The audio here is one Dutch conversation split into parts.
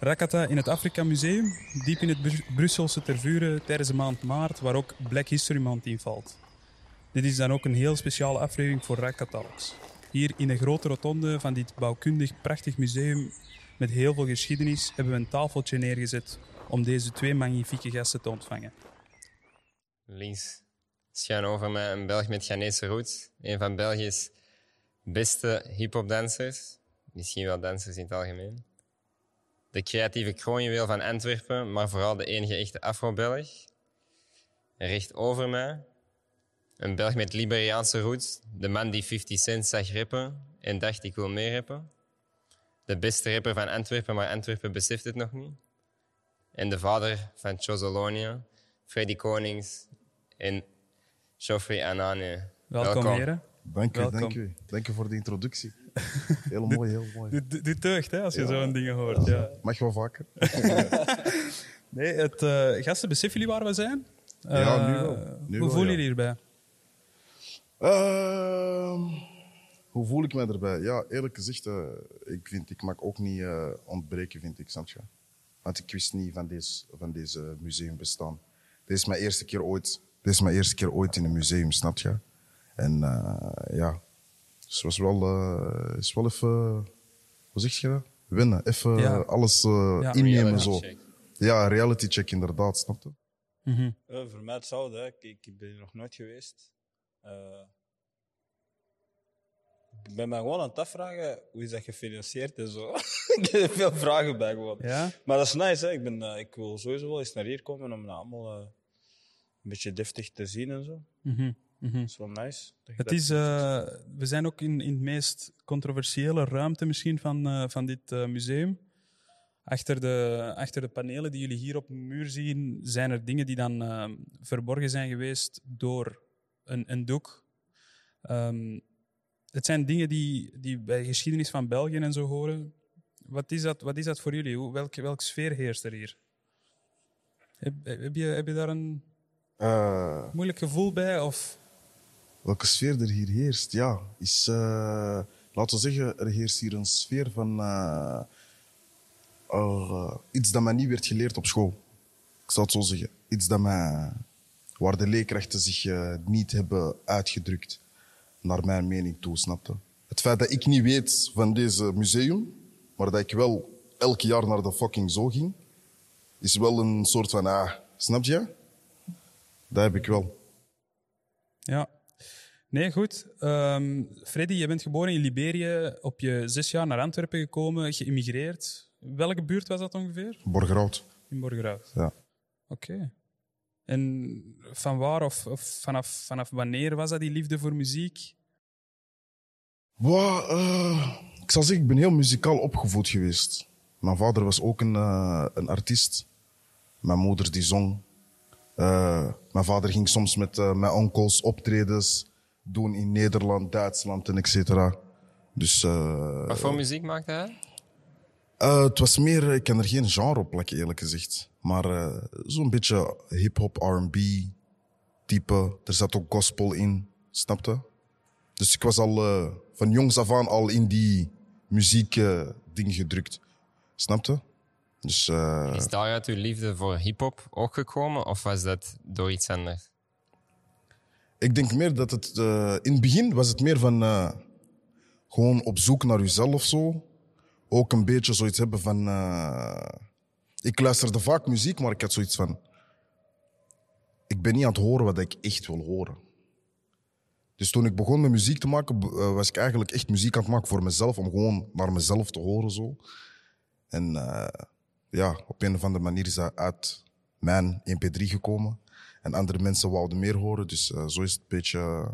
Rakata in het Afrika Museum, diep in het Bru- Brusselse Tervuren tijdens de maand maart, waar ook Black History Month in valt. Dit is dan ook een heel speciale aflevering voor Rakatalks. Hier in de grote rotonde van dit bouwkundig prachtig museum met heel veel geschiedenis hebben we een tafeltje neergezet om deze twee magnifieke gasten te ontvangen. Links schuin over mij een Belg met Ghanese roots. Een van België's beste hip-hop dansers. Misschien wel dansers in het algemeen. De creatieve kroonjuweel van Antwerpen, maar vooral de enige echte Afro-Belg. Recht over mij een Belg met Liberiaanse roots. De man die 50 Cent zag rappen en dacht ik wil meer rappen. De beste rapper van Antwerpen, maar Antwerpen beseft het nog niet. En de vader van Chozolonia, Freddy Konings en Geoffrey Anane. Welkom, heren. Dank u, Welkom. dank u. Dank u voor de introductie. Heel mooi, heel mooi. Doe deugd hè, als je zo'n dingen hoort. Ja. Mag wel vaker. Nee, het, eh, gasten, beseffen jullie waar we zijn? Ja, Eh, nu wel. Nu hoe voelen ja. jullie hierbij? Ehm, hoe voel ik mij erbij? Ja, eerlijk gezegd, eh, ik vind, ik mag ook niet eh, ontbreken, vind ik, snap je? Want ik wist niet van deze, van deze museum bestaan. Dit is mijn eerste keer ooit. Dit is mijn eerste keer ooit in een museum, snap je? En eh, ja, dus het was wel, eh, is wel even, hoe zeg je dat? Winnen, even Ja. alles eh, Ja. innemen Reality zo. check. Ja, reality check inderdaad, snap je? Mhm. Voor mij hetzelfde. Hè. Ik, ik ben hier nog nooit geweest. Eh, ik ben me gewoon aan het afvragen hoe is dat gefinancierd en zo. ik heb er veel vragen bij gewoon. Ja? Maar dat is nice. Hè. Ik, ben, eh, ik wil sowieso wel eens naar hier komen om dat allemaal eh, een beetje deftig te zien en zo. Mhm. Dat is wel nice. Het is, eh, we zijn ook in, in het meest controversiële ruimte misschien van, eh, van dit eh, museum. Achter de, achter de panelen die jullie hier op de muur zien, zijn er dingen die dan eh, verborgen zijn geweest door een, een doek. Ehm, het zijn dingen die, die bij geschiedenis van België en zo horen. Wat is dat, wat is dat voor jullie? Hoe, welke, welke sfeer heerst er hier? Heb, heb, je, heb je daar een Eh, moeilijk gevoel bij? Of? Welke sfeer er hier heerst? Ja, is, eh, laten we zeggen, er heerst hier een sfeer van eh, eh, iets dat mij niet werd geleerd op school. Ik zal het zo zeggen. Iets dat mij, waar de leerkrachten zich niet hebben uitgedrukt, naar mijn mening toe, snapte. Het feit dat ik niet weet van deze museum, maar dat ik wel elk jaar naar de fucking zoo ging, is wel een soort van, ah, snap je? Dat heb ik wel. Ja. Nee, goed. Ehm, Freddy, je bent geboren in Liberië, op je zes jaar naar Antwerpen gekomen, geïmmigreerd. Welke buurt was dat ongeveer? Borgerhout. In Borgerhout. Ja. Oké. En van waar of, of vanaf, vanaf wanneer was dat die liefde voor muziek? Wow, eh, ik zal zeggen, ik ben heel muzikaal opgevoed geweest. Mijn vader was ook een, eh, een artiest. Mijn moeder die zong. Eh, mijn vader ging soms met eh, mijn onkels optredens doen in Nederland, Duitsland en et cetera. Dus eh, Wat voor muziek maakte hij? het was meer, ik kan er geen genre op plakken eerlijk gezegd. Maar zo'n beetje hip-hop, RB type. Er zat ook gospel in, snapte? Dus ik was al van jongs af aan al in die muziek ding gedrukt. Snapte? Dus eh, Is daaruit uw liefde voor hip-hop ook gekomen of was dat door iets anders? ik denk meer dat het... eh, in het begin was het meer van... eh, gewoon op zoek naar jezelf zo. Ook een beetje zoiets hebben van... ik luisterde vaak muziek, maar ik had zoiets van... Ik ben niet aan het horen wat ik echt wil horen. Dus toen ik begon met muziek te maken, was ik eigenlijk echt muziek aan het maken voor mezelf. Om gewoon naar mezelf te horen zo. En ja, op een of andere manier is dat uit mijn mp3 gekomen. En andere mensen wouden meer horen, dus eh, zo is het een beetje eh,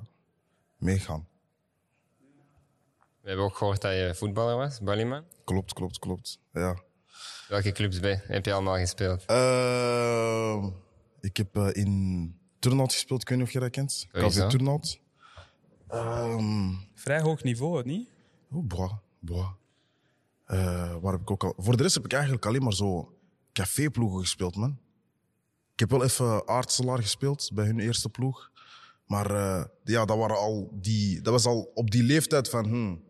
meegaan. We hebben ook gehoord dat je voetballer was, Ballyman. Klopt, klopt, klopt. Ja. Welke clubs ben- heb je allemaal gespeeld? Ehm, ik heb eh, in Turnhout gespeeld, ik weet niet of je dat kent. KV Turnhout. Ehm Vrij hoog niveau, niet? oh, boah, boah. Eh, waar heb ik ook al... Voor de rest heb ik eigenlijk alleen maar zo caféploegen gespeeld, man. Ik heb wel even Aartselaar gespeeld bij hun eerste ploeg. Maar eh, ja, dat, waren al die, dat was al op die leeftijd van... Hmm,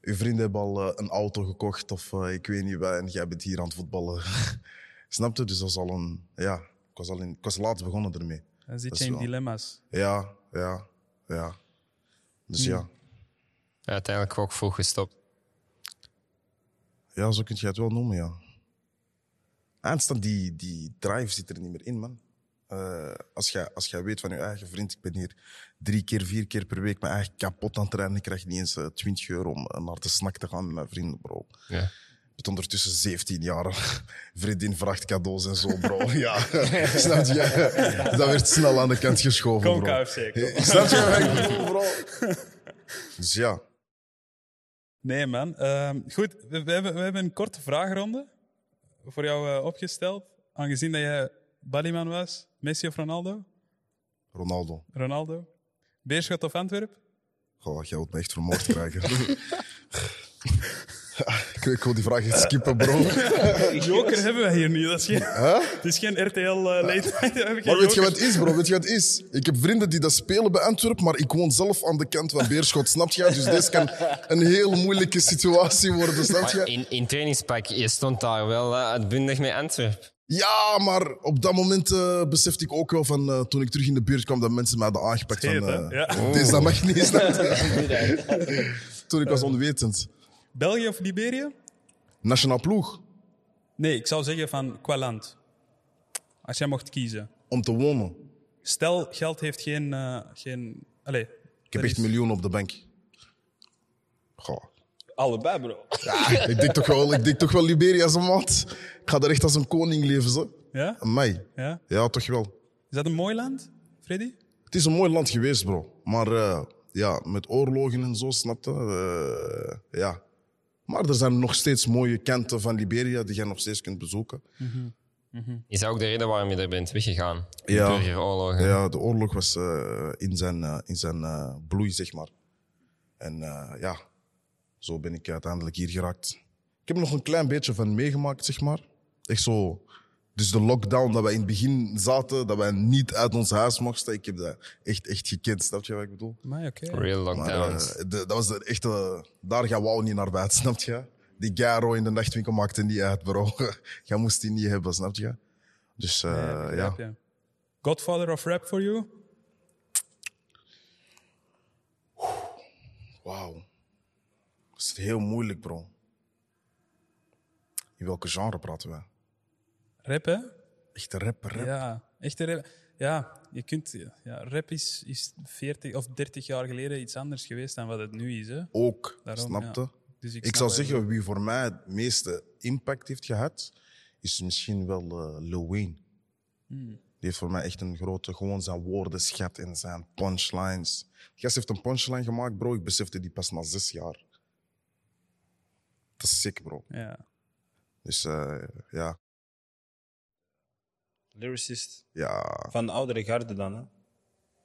je vrienden hebben al eh, een auto gekocht of eh, ik weet niet wat en jij bent hier aan het voetballen. Snap je? Dus dat was al een, ja, ik was, al in, ik was laat begonnen ermee. Dan zit Dat je is in wel- dilemma's. Ja, ja, ja. Dus ja. Ja, uiteindelijk ook vroeg gestopt. Ja, zo kun je het wel noemen, ja. Eindstand, die, die drive zit er niet meer in, man. Eh, als jij als jij weet van je eigen vriend, ik ben hier drie keer, vier keer per week mijn eigen kapot aan het trainen, ik krijg niet eens eh, 20 euro om eh, naar de snack te gaan met mijn vrienden, bro. Ja. Ik ben ondertussen 17 jaar. Vriendin vraagt cadeaus en zo, bro. Ja, snap je? Dat werd snel aan de kant geschoven, Kom, bro. KFC. kom. Snap je bro? Dus ja. Nee, man. Ehm, goed, we, we hebben, we hebben een korte vragenronde voor jou eh, opgesteld. Aangezien dat jij Ballyman was, Messi of Ronaldo? Ronaldo. Ronaldo. Beerschot of Antwerp? Goh, jij wilt me echt vermoord krijgen. ik, ik wil die vraag echt skippen, bro. Joker hebben wij hier niet. Dat is geen, Het is geen RTL uh, late night. We Maar weet je wat het is, bro? Weet je wat het is? Ik heb vrienden die dat spelen bij Antwerpen, maar ik woon zelf aan de kant van Beerschot, snap je? Dus deze kan een heel moeilijke situatie worden, snap Maar je? in, in trainingspak, je stond daar wel eh, uitbundig met Antwerp. Ja, maar op dat moment eh, besefte ik ook wel van eh, toen ik terug in de buurt kwam dat mensen mij hadden aangepakt. Heet, van, eh. Deze dat mag niet? Toen ik was onwetend. België of Liberië? Nationaal ploeg, Nee, ik zou zeggen van qua land. Als jij mocht kiezen. om te wonen. Stel, geld heeft geen... eh, geen allez, Ik heb echt miljoenen op de bank. Goh. Allebei, bro. Ik denk toch wel, ik denk toch wel Liberia zijn maat. Ik ga daar echt als een koning leven, zo. Ja? Mij. ja? Ja, toch wel. Is dat een mooi land, Freddy? Het is een mooi land geweest, bro. Maar eh, ja, met oorlogen en zo, snap je? Eh, ja. Maar er zijn nog steeds mooie kanten van Liberia die je nog steeds kunt bezoeken. Is dat ook de reden waarom je er bent weggegaan? De Ja. Ja, de oorlog was eh, in zijn, eh, in zijn eh, bloei, zeg maar. En ja, zo ben ik uiteindelijk hier geraakt. Ik heb nog een klein beetje van meegemaakt, zeg maar. Echt zo. Dus de lockdown, dat wij in het begin zaten, dat wij niet uit ons huis mochten, ik heb dat echt, echt gekend. Snap je wat ik bedoel? Maar oké. Real Maar, lockdowns. eh, dat was de echte... Daar gaan we ook niet naar buiten, snap je? Die Garo in de nachtwinkel maakte niet uit, bro. Jij moest die niet hebben, snap je? Dus eh, Ja, ja. begrijp je. Godfather of rap for you? Wauw. Dat is heel moeilijk, bro. In welke genre praten we? Rap, hè? Echte rap, rap. Ja, echte rap. Ja, je kunt, ja, rap is, is 40 of 30 jaar geleden iets anders geweest dan wat het nu is. Hè? Ook, Daarom, snapte? ja. Dus ik ik zou zeggen, wie voor mij het meeste impact heeft gehad, is misschien wel Lil Wayne. Hmm. Die heeft voor mij echt een grote, gewoon zijn woordenschat en zijn punchlines. Gast heeft een punchline gemaakt, bro. Ik besefte die pas na zes jaar. Dat is sick, bro. Ja. Dus eh, ja, Lyricist. ja. Van de oudere garde dan, hè?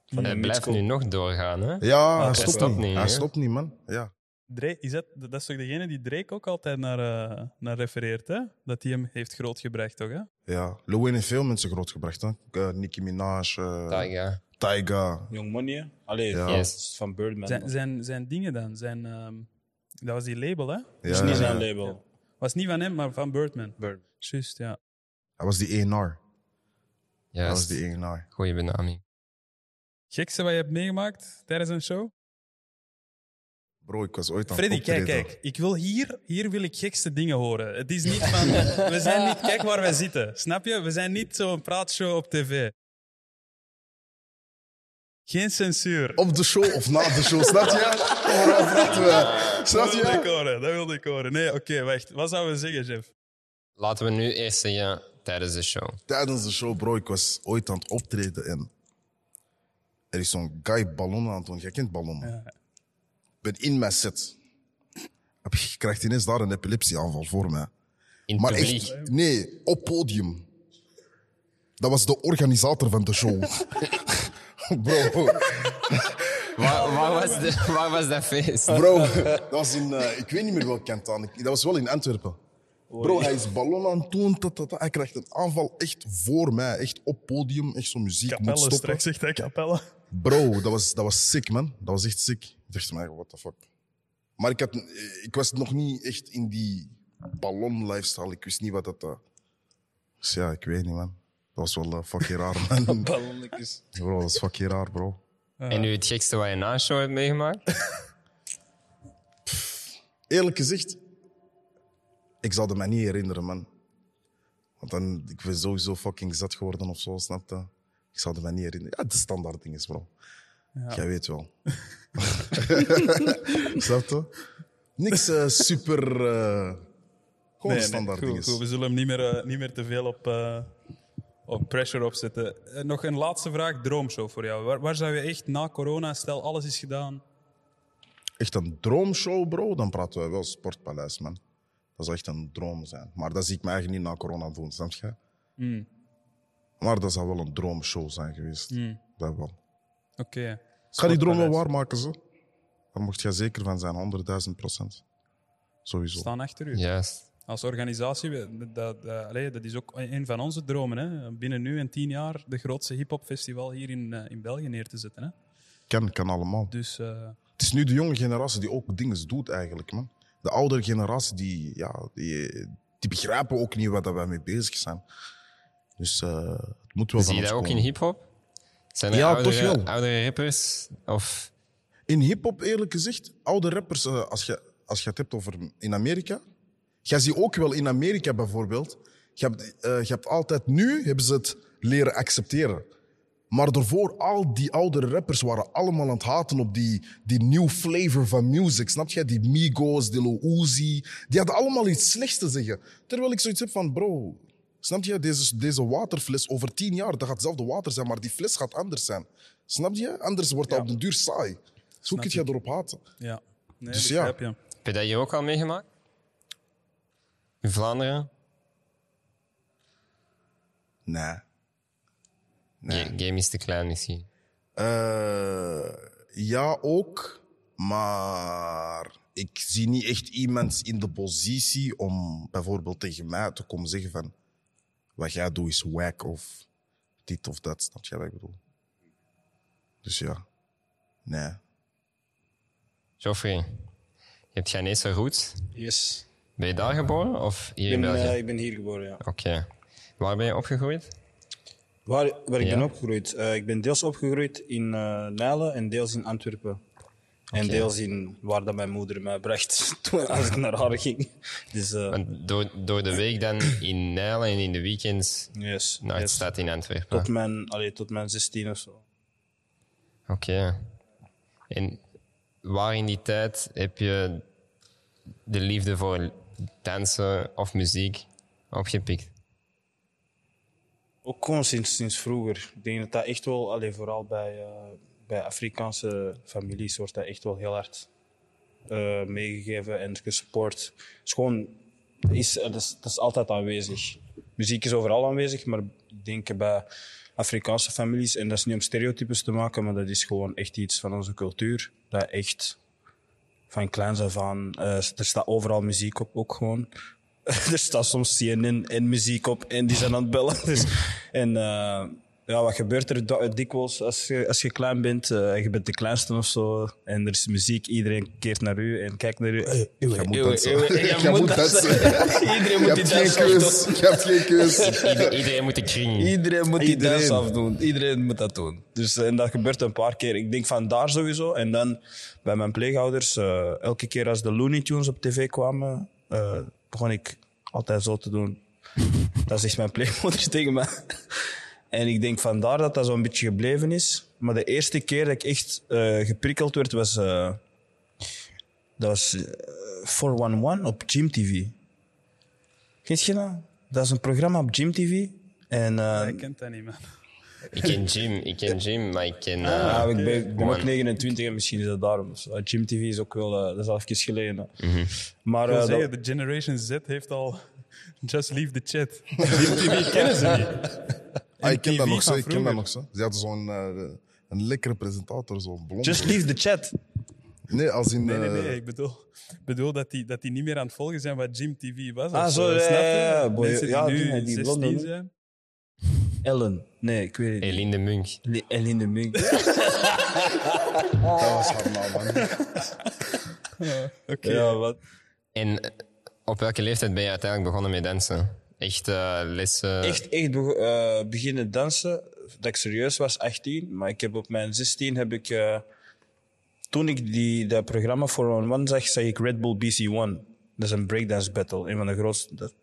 Van Hij blijft nu nog doorgaan, hè? Ja, hij dat stopt stopt niet. niet, Hij stopt niet, man. Ja. Drake, is dat, dat is toch degene die Drake ook altijd naar, eh, naar refereert, hè? Dat hij hem heeft grootgebracht, toch? Hè? Ja, Lil Wayne heeft veel mensen grootgebracht. Hè? Eh, Nicki Minaj, eh Tyga. Tyga. Young Money, hè? Allee, Ja. dat Yes. van Birdman. Zijn, zijn, zijn dingen dan? Zijn, ehm, dat was die label, hè? Ja, Dat is niet ja, zijn ja. label. Was niet van hem, maar van Birdman. Bird. Juist, ja. Hij was die A&R. Hij was Juist. die A&R. Goeie benaming. Gekste wat je hebt meegemaakt tijdens een show? Bro, ik was ooit aan Freddy, het kijk, kijk. Ik wil hier, hier wil ik gekste dingen horen. Het is niet van, we zijn niet, kijk waar wij zitten. Snap je? We zijn niet zo'n praatshow op tv. Geen censuur. Op de show of na de show, snap je? Waarom praten we? Snap dat wilde ik je? horen. Dat wilde ik horen. Nee, oké, wacht. Wat zouden we zeggen, Jeff? Laten we nu eerst zeggen tijdens de show. Tijdens de show, bro, ik was ooit aan het optreden en er is zo'n guy ballonnen aan het doen. Jij kent ballonnen. Ik ben in mijn set. Ik krijg ineens daar een epilepsieaanval voor mij. In het Maar publiek. echt, nee, op podium. Dat was de organisator van de show. Bro, Waar, waar, was de, waar was dat feest? bro, dat was in, eh, ik weet niet meer welk kant aan. Ik- Dat was wel in Antwerpen. Bro, hij is ballon aan het doen. ta, ta, ta. Hij krijgt een aanval echt voor mij. Echt op podium. Echt zo muziek moet stoppen. straks zegt hij Capelle. Bro, dat was, dat was sick, man. Dat was echt sick. Ik dacht van, what the fuck. Maar ik, had, ik was nog niet echt in die ballon-lifestyle. Ik wist niet wat dat... eh, Dus ja, ik weet niet, man. Dat was wel eh, fucking raar, man. Ballonnetjes. bro, dat is fucking raar, bro. En nu het gekste wat je na een show hebt meegemaakt? Eerlijk gezegd, ik zou het mij niet herinneren, man. Want dan, ik ben sowieso fucking zat geworden of zo, snap je? Ik zou het mij niet herinneren. Ja, is standaard ding is, bro. Jij weet wel. snap je? Niks eh, super... eh, gewoon Nee, standaard nee, ding goed, is. goed, we zullen hem niet meer, eh, niet meer te veel op, op pressure opzetten. Nog een laatste vraag, droomshow voor jou. Waar, waar zou je echt na corona, stel alles is gedaan, Echt een droomshow, bro, dan praten we wel Sportpaleis, man. Dat zou echt een droom zijn. Maar dat zie ik me eigenlijk niet na corona doen, snap je? Hmm. Maar dat zou wel een droomshow zijn geweest. Dat wel. oké. Ik ga die droom wel waarmaken, zo. Daar mocht jij zeker van zijn, 100.000 procent. Sowieso. staan achter u. Juist. Als organisatie, dat, dat, allee, dat is ook een van onze dromen. Hè? Binnen nu en tien jaar de grootste hip-hop-festival hier in, eh, in België neer te zetten. Hè? Kan, kan allemaal. Dus eh, Het is nu de jonge generatie die ook dingen doet, eigenlijk, man. De oudere generatie, die, ja, die, die begrijpen ook niet waar dat wij mee bezig zijn. Dus eh, het moet wel Zie je dat ook in hip-hop? Zijn er Ja, oudere, toch wel. oudere rappers? Of In hip-hop, eerlijk gezegd, oude rappers, eh, als, je, als je het hebt over in Amerika. Jij ziet ook wel in Amerika bijvoorbeeld. Je hebt, eh, je hebt altijd nu hebben ze het leren accepteren. Maar daarvoor, al die oude rappers waren allemaal aan het haten op die, die new flavor van music. Snap je? Die Migos, die Lil Uzi. Die hadden allemaal iets slechts te zeggen. Terwijl ik zoiets heb van, bro, snap je? Deze, deze waterfles, over tien jaar, dat gaat hetzelfde water zijn, maar die fles gaat anders zijn. Snap je? Anders wordt dat op den duur saai. Dus hoe kun je erop haten? ja. Nee, Dus je. heb je dat hier ook al meegemaakt? In Vlaanderen? Nee. Nee. Ga- Game is te klein misschien. Eh, ja, ook. Maar ik zie niet echt iemand in de positie om bijvoorbeeld tegen mij te komen zeggen van wat jij doet is wack of dit of dat. Snap je wat ik bedoel? Dus ja. Nee. Geoffrey, je hebt Ghanese roots. Yes. Ben je daar geboren of hier Ik in ben, België? eh, ik ben hier geboren, ja. Oké. Waar ben je opgegroeid? Waar, waar ik ben opgegroeid? Eh, ik ben deels opgegroeid in eh Nijlen en deels in Antwerpen. En deels in waar dat mijn moeder mij bracht toen, als ik naar haar ging. Dus, eh, door, door de week dan in Nijlen en in de weekends yes, naar de yes. stad in Antwerpen. Tot mijn, allee, tot mijn 16 of zo. Oké. En waar in die tijd heb je de liefde voor dansen of muziek opgepikt? Ook gewoon sinds, sinds vroeger. Ik denk dat dat echt wel, allee, vooral bij, eh, bij Afrikaanse families, wordt dat echt wel heel hard eh, meegegeven en gesupport. Het is gewoon, is, dat, is, dat is altijd aanwezig. Muziek is overal aanwezig, maar ik denk bij Afrikaanse families, en dat is niet om stereotypes te maken, maar dat is gewoon echt iets van onze cultuur. Dat echt van kleins af aan, eh, er staat overal muziek op, ook gewoon. er staat soms CNN en muziek op en die zijn aan het bellen. Dus, en eh, ja, wat gebeurt er dikwijls als je, als je klein bent eh, en je bent de kleinste of zo en er is muziek, iedereen keert naar u en kijkt naar u. Hey, eeuwe, Jij moet dansen. moet dansen. iedereen Je moet die dans afdoen. Je hebt geen keus. Ieder- iedereen moet de kring. Iedereen moet die dans afdoen. Iedereen moet dat doen. Dus, en dat gebeurt een paar keer. Ik denk van daar sowieso. En dan bij mijn pleegouders, eh, elke keer als de Looney Tunes op tv kwamen, eh, begon ik altijd zo te doen. Dat zegt mijn pleegmoeder tegen mij. En ik denk vandaar dat dat zo'n beetje gebleven is. Maar de eerste keer dat ik echt eh, geprikkeld werd, was... eh, dat was eh, 411 op Gym TV. Kent je dat? Dat is een programma op Gym TV. En eh, Ik ken dat niet, man. Ik ken Jim, ik ken Jim, maar ik ken... eh, ja, ik ben, ik ben ook Man. 29 en misschien is dat daarom. Dus, eh, Gym TV is ook wel... eh, dat is al even geleden. hè. Mhm. Maar Ik wil eh, zeggen, de Generation Z heeft al... Just leave the chat. MTV kennen ze niet. Ah, ik ken dat nog zo. van Ik ken vroeger. dat nog zo. Ze hadden zo'n eh, een lekkere presentator, zo'n blond. just leave the chat. Nee, als in... Nee, nee, eh, nee. Ik bedoel, bedoel dat, die, dat die niet meer aan het volgen zijn wat Jim TV was. Ah, zo, ja, snap je? ja, ja. Boy, Mensen die ja, nu die- die 16 blonde, hè? zijn. Ellen. Nee, ik weet het niet. Eline Munk. De Munk. Dat was haar naam, man. Oké. Ja, wat? En eh, op welke leeftijd ben je uiteindelijk begonnen met dansen? Echt eh, lessen? Echt, echt eh, beginnen dansen, dat ik serieus was, 18. Maar ik heb op mijn 16 heb ik... eh, toen ik die, dat programma voor One One zag, zag ik Red Bull BC1. Dat is een breakdance battle. Een van de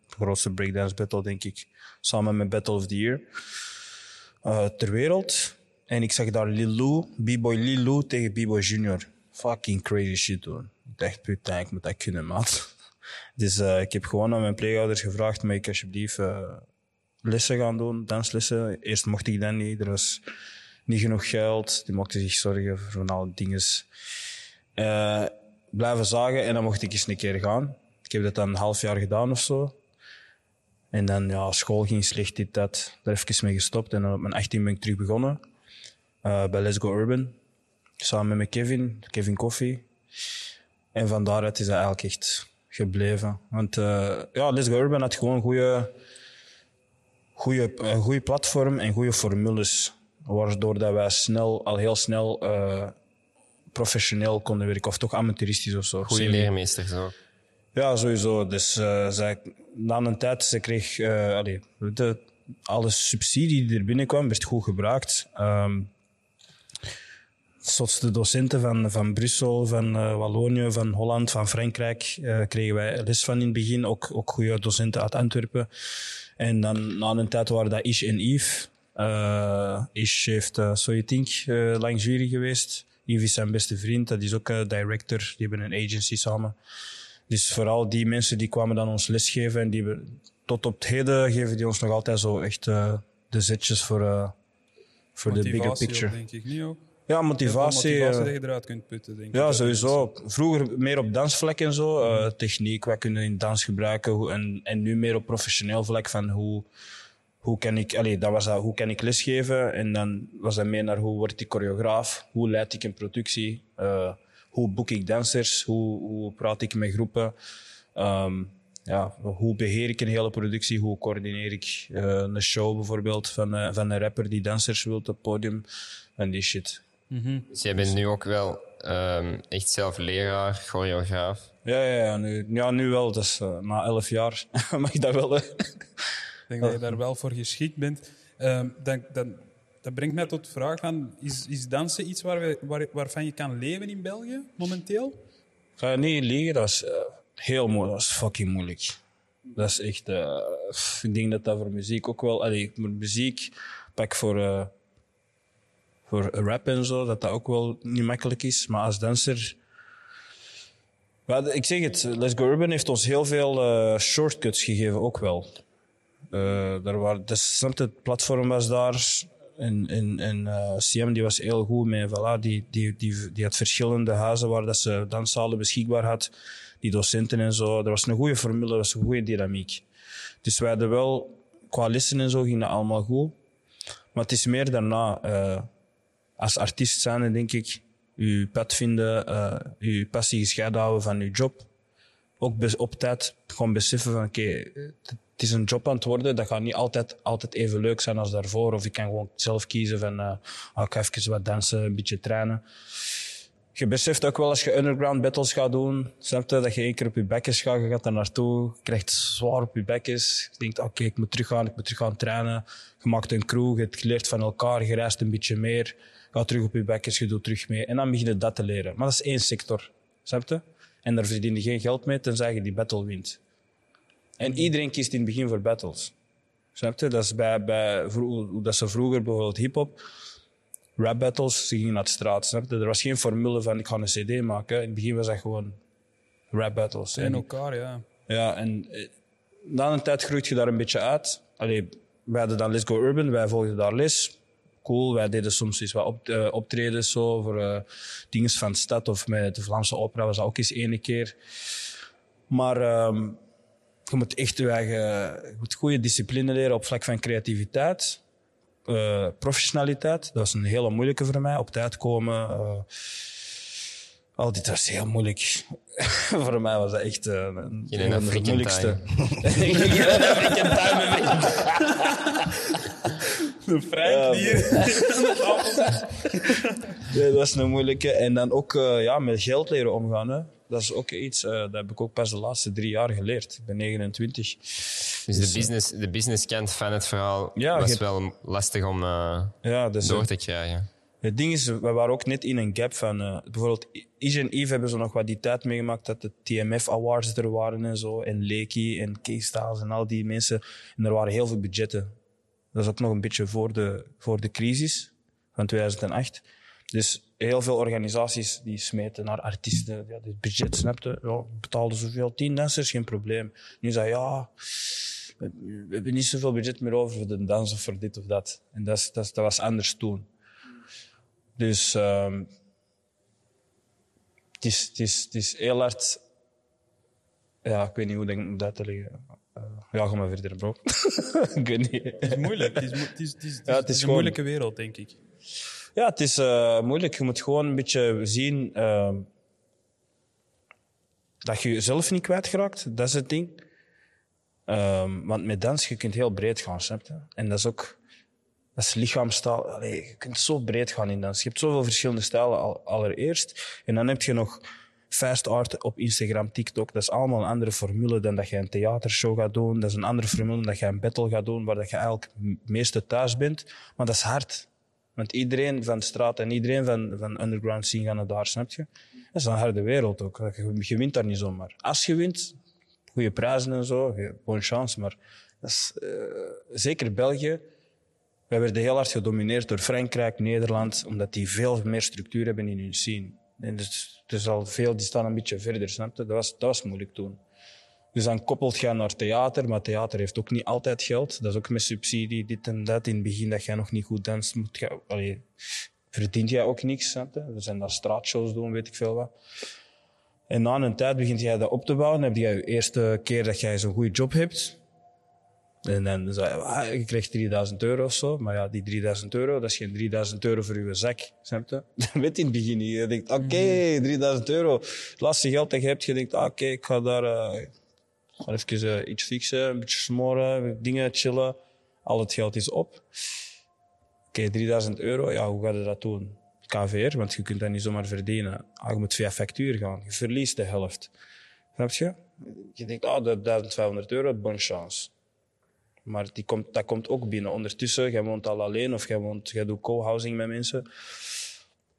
grootste, de breakdance battle, denk ik. Samen met Battle of the Year. eh, ter wereld. En ik zag daar Lil Lou, B-boy Lil Lou tegen B-boy Junior. Fucking crazy shit, hoor. Ik dacht, putain, ik moet dat kunnen, maat. Dus eh, ik heb gewoon aan mijn pleegouders gevraagd, mag ik alsjeblieft eh, lessen gaan doen, danslessen. Eerst mocht ik dat niet, er was niet genoeg geld. Die mochten zich zorgen voor van alle dingen. Blijven zagen en dan mocht ik eens een keer gaan. Ik heb dat dan een half jaar gedaan of zo. En dan, ja, school ging slecht, dit, dat. Daar even mee gestopt. En dan op mijn 18 ben ik terug begonnen. eh, bij Let's Go Urban. Samen met Kevin, Kevin Coffee. En van daaruit is dat eigenlijk echt gebleven. Want eh, ja, Let's Go Urban had gewoon goede, goede, een goede platform en goede formules. Waardoor dat wij snel, al heel snel eh, professioneel konden werken. Of toch amateuristisch of zo. Goede Semi. leermeesters ook. Ja, sowieso. Dus eh, zij, na een tijd, ze kreeg eh, allee, de, alle subsidie die er binnenkwam, werd goed gebruikt. Ehm zotste docenten van, van Brussel, van eh, Wallonië, van Holland, van Frankrijk eh, kregen wij les van in het begin. Ook, ook goede docenten uit Antwerpen. En dan na een tijd waren dat Ish en Yves. Eh Ish heeft uh, Soyetink uh, lang jury geweest. Yves is zijn beste vriend, dat is ook eh, director. Die hebben een agency samen. Dus vooral die mensen die kwamen dan ons lesgeven en die we, tot op het heden geven die ons nog altijd zo echt eh, de zetjes voor, eh, voor de bigger picture. denk ik niet ook. Ja, motivatie. motivatie eh, dat je eruit kunt putten, denk ik. ja, sowieso. Vroeger meer op dansvlak en zo. techniek, wat kunnen we in dans gebruiken. hoe- En, en nu meer op professioneel vlak van hoe, hoe kan ik, allee, dat was dat, hoe kan ik lesgeven? En dan was dat meer naar hoe word ik choreograaf? Hoe leid ik een productie? Hoe boek ik dansers? Hoe, hoe praat ik met groepen? Ehm, ja, hoe beheer ik een hele productie? Hoe coördineer ik eh, een show bijvoorbeeld van, eh, van een rapper die dansers wil op het podium? En die shit. Dus jij bent nu ook wel ehm, echt zelf leraar, choreograaf. Ja, ja, ja, nu, ja, nu wel. Dus, na elf jaar mag ik dat wel. Ik denk dat je daar wel voor geschikt bent. Ehm, dan, dan, dat brengt mij tot de vraag van, is, is dansen iets waar we, waar, waarvan je kan leven in België momenteel? Ik ga dat is eh, heel moeilijk. Dat is fucking moeilijk. Dat is echt... eh, ik denk dat dat voor muziek ook wel... Allee, muziek, pak voor, eh, voor rap en zo, dat dat ook wel niet makkelijk is. Maar als danser... Ja, ik zeg het, Let's Go Urban heeft ons heel veel shortcuts gegeven, ook wel. Eh daar waren, dus, het platform was daar. En, en, en eh, CM die was heel goed mee. Voilà, die, die, die, die had verschillende huizen waar dat ze danszalen beschikbaar had. Die docenten en zo. Er was een goede formule, er was een goede dynamiek. Dus wij hadden wel, qua lessen en zo ging dat allemaal goed. Maar het is meer daarna. eh, als artiest zijn, denk ik, je pad vinden, eh je passie gescheiden houden van je job ook op tijd gewoon beseffen van oké, het is een job aan het worden. Dat gaat niet altijd, altijd even leuk zijn als daarvoor. Of ik kan gewoon zelf kiezen van ah, ik ga even wat dansen, een beetje trainen. Je beseft ook wel als je underground battles gaat doen, snap je, dat je één keer op je bekjes gaat, je gaat daar naartoe, krijgt zwaar op je bekjes. Je denkt, oké, ik moet teruggaan, ik moet terug gaan trainen. Je maakt een crew, je hebt geleerd van elkaar, je reist een beetje meer, gaat terug op je bekjes, je doet terug mee. En dan begin je dat te leren. Maar dat is één sector, snap je? En daar verdien je geen geld mee, tenzij je die battle wint. En iedereen kiest in het begin voor battles. Snap je? Dat is bij, bij hoe dat ze vroeger bijvoorbeeld hip-hop, rap battles, ze gingen naar de straat. Snap je? Er was geen formule van ik ga een CD maken. In het begin was dat gewoon rap battles. In elkaar, ja. ja, en eh, na een tijd groeit je daar een beetje uit. Allee, wij hadden dan Let's Go Urban, wij volgden daar les. Cool, wij deden soms eens wat op, eh, optredens zo, voor eh dingen van de stad of met de Vlaamse opera was dat ook eens ene keer. Maar ehm, je moet echt je eigen je moet goede discipline leren op vlak van creativiteit. eh, professionaliteit, dat was een hele moeilijke voor mij. Op tijd komen. eh, al dit was heel moeilijk. voor mij was dat echt eh, een, een van de moeilijkste. Geen African time. De Frank hier. Ja, dat was een moeilijke. En dan ook eh, ja, met geld leren omgaan. Hè. dat is ook iets, eh, dat heb ik ook pas de laatste drie jaar geleerd. Ik ben 29. Dus de business, de business kant van het verhaal Ja, was je- wel lastig om eh, Ja, dus, door eh, te krijgen. Het ding is, we waren ook net in een gap van... eh, bijvoorbeeld, Ige en Eve hebben zo nog wat die tijd meegemaakt dat de TMF Awards er waren en zo. En Leaky en K-Styles en al die mensen. En er waren heel veel budgetten. Dat ook nog een beetje voor de, voor de crisis van 2008. Dus heel veel organisaties die smeten naar artiesten. Ja, dit budget, snapte. Ja, betaalden zoveel. Tien dansers, geen probleem. Nu zei ja... We hebben niet zoveel budget meer over voor de dans of voor dit of dat. En dat, dat, dat was anders toen. Dus ehm, het, is, het, is, het is heel hard. Ja, ik weet niet hoe ik uit te leggen. Ja, ga maar verder, bro. ik weet niet. Het is moeilijk. Het is, mo- het is, het is, het is, Ja, het is een gewoon- moeilijke wereld, denk ik. Ja, het is eh, moeilijk. Je moet gewoon een beetje zien ehm, dat je jezelf niet kwijtgeraakt. Dat is het ding. Ehm, want met dans, je kunt heel breed gaan, snap je? En dat is ook... Dat is lichaamstaal. Allee, je kunt zo breed gaan in dans. Je hebt zoveel verschillende stijlen al, allereerst. En dan heb je nog fast art op Instagram, TikTok. Dat is allemaal een andere formule dan dat je een theatershow gaat doen. Dat is een andere formule dan dat je een battle gaat doen, waar dat je eigenlijk het meeste thuis bent. Maar dat is hard. Want iedereen van de straat en iedereen van, van underground scene gaan naar daar, snap je? Dat is een harde wereld ook. Je, wint daar niet zomaar. Als je wint, goede prijzen en zo, bonne chance. Maar dat is, eh, zeker België, wij werden heel hard gedomineerd door Frankrijk, Nederland, omdat die veel meer structuur hebben in hun scene. En dus, is al veel, die staan een beetje verder, snap je? Dat was, dat was moeilijk toen. Dus dan koppelt je naar theater, maar theater heeft ook niet altijd geld. Dat is ook met subsidie, dit en dat. In het begin dat jij nog niet goed danst, moet allee, verdient jij ook niks. Snap je? We zijn daar straatshows doen, weet ik veel wat. En na een tijd begint jij dat op te bouwen. Dan heb je je eerste keer dat jij zo'n goede job hebt. En dan zei je, ah, je krijgt 3000 euro of zo. Maar ja, die 3000 euro, dat is geen 3000 euro voor je zak. Snap je? Dat weet in het begin niet. Je denkt, oké, 3000 euro. Het laatste geld dat je hebt, je denkt, ah, oké, ik ga daar eh, ga even eh, iets fixen, een beetje smoren, dingen chillen. Al het geld is op. Oké, 3000 euro, ja, hoe ga je dat doen? KVR, want je kunt dat niet zomaar verdienen. Ah, je moet via factuur gaan. Je verliest de helft. Snap je? Je denkt, ah, dat 1500 euro, bonne chance. Maar die komt, dat komt ook binnen. Ondertussen, jij woont al alleen of jij, woont, jij doet co-housing met mensen.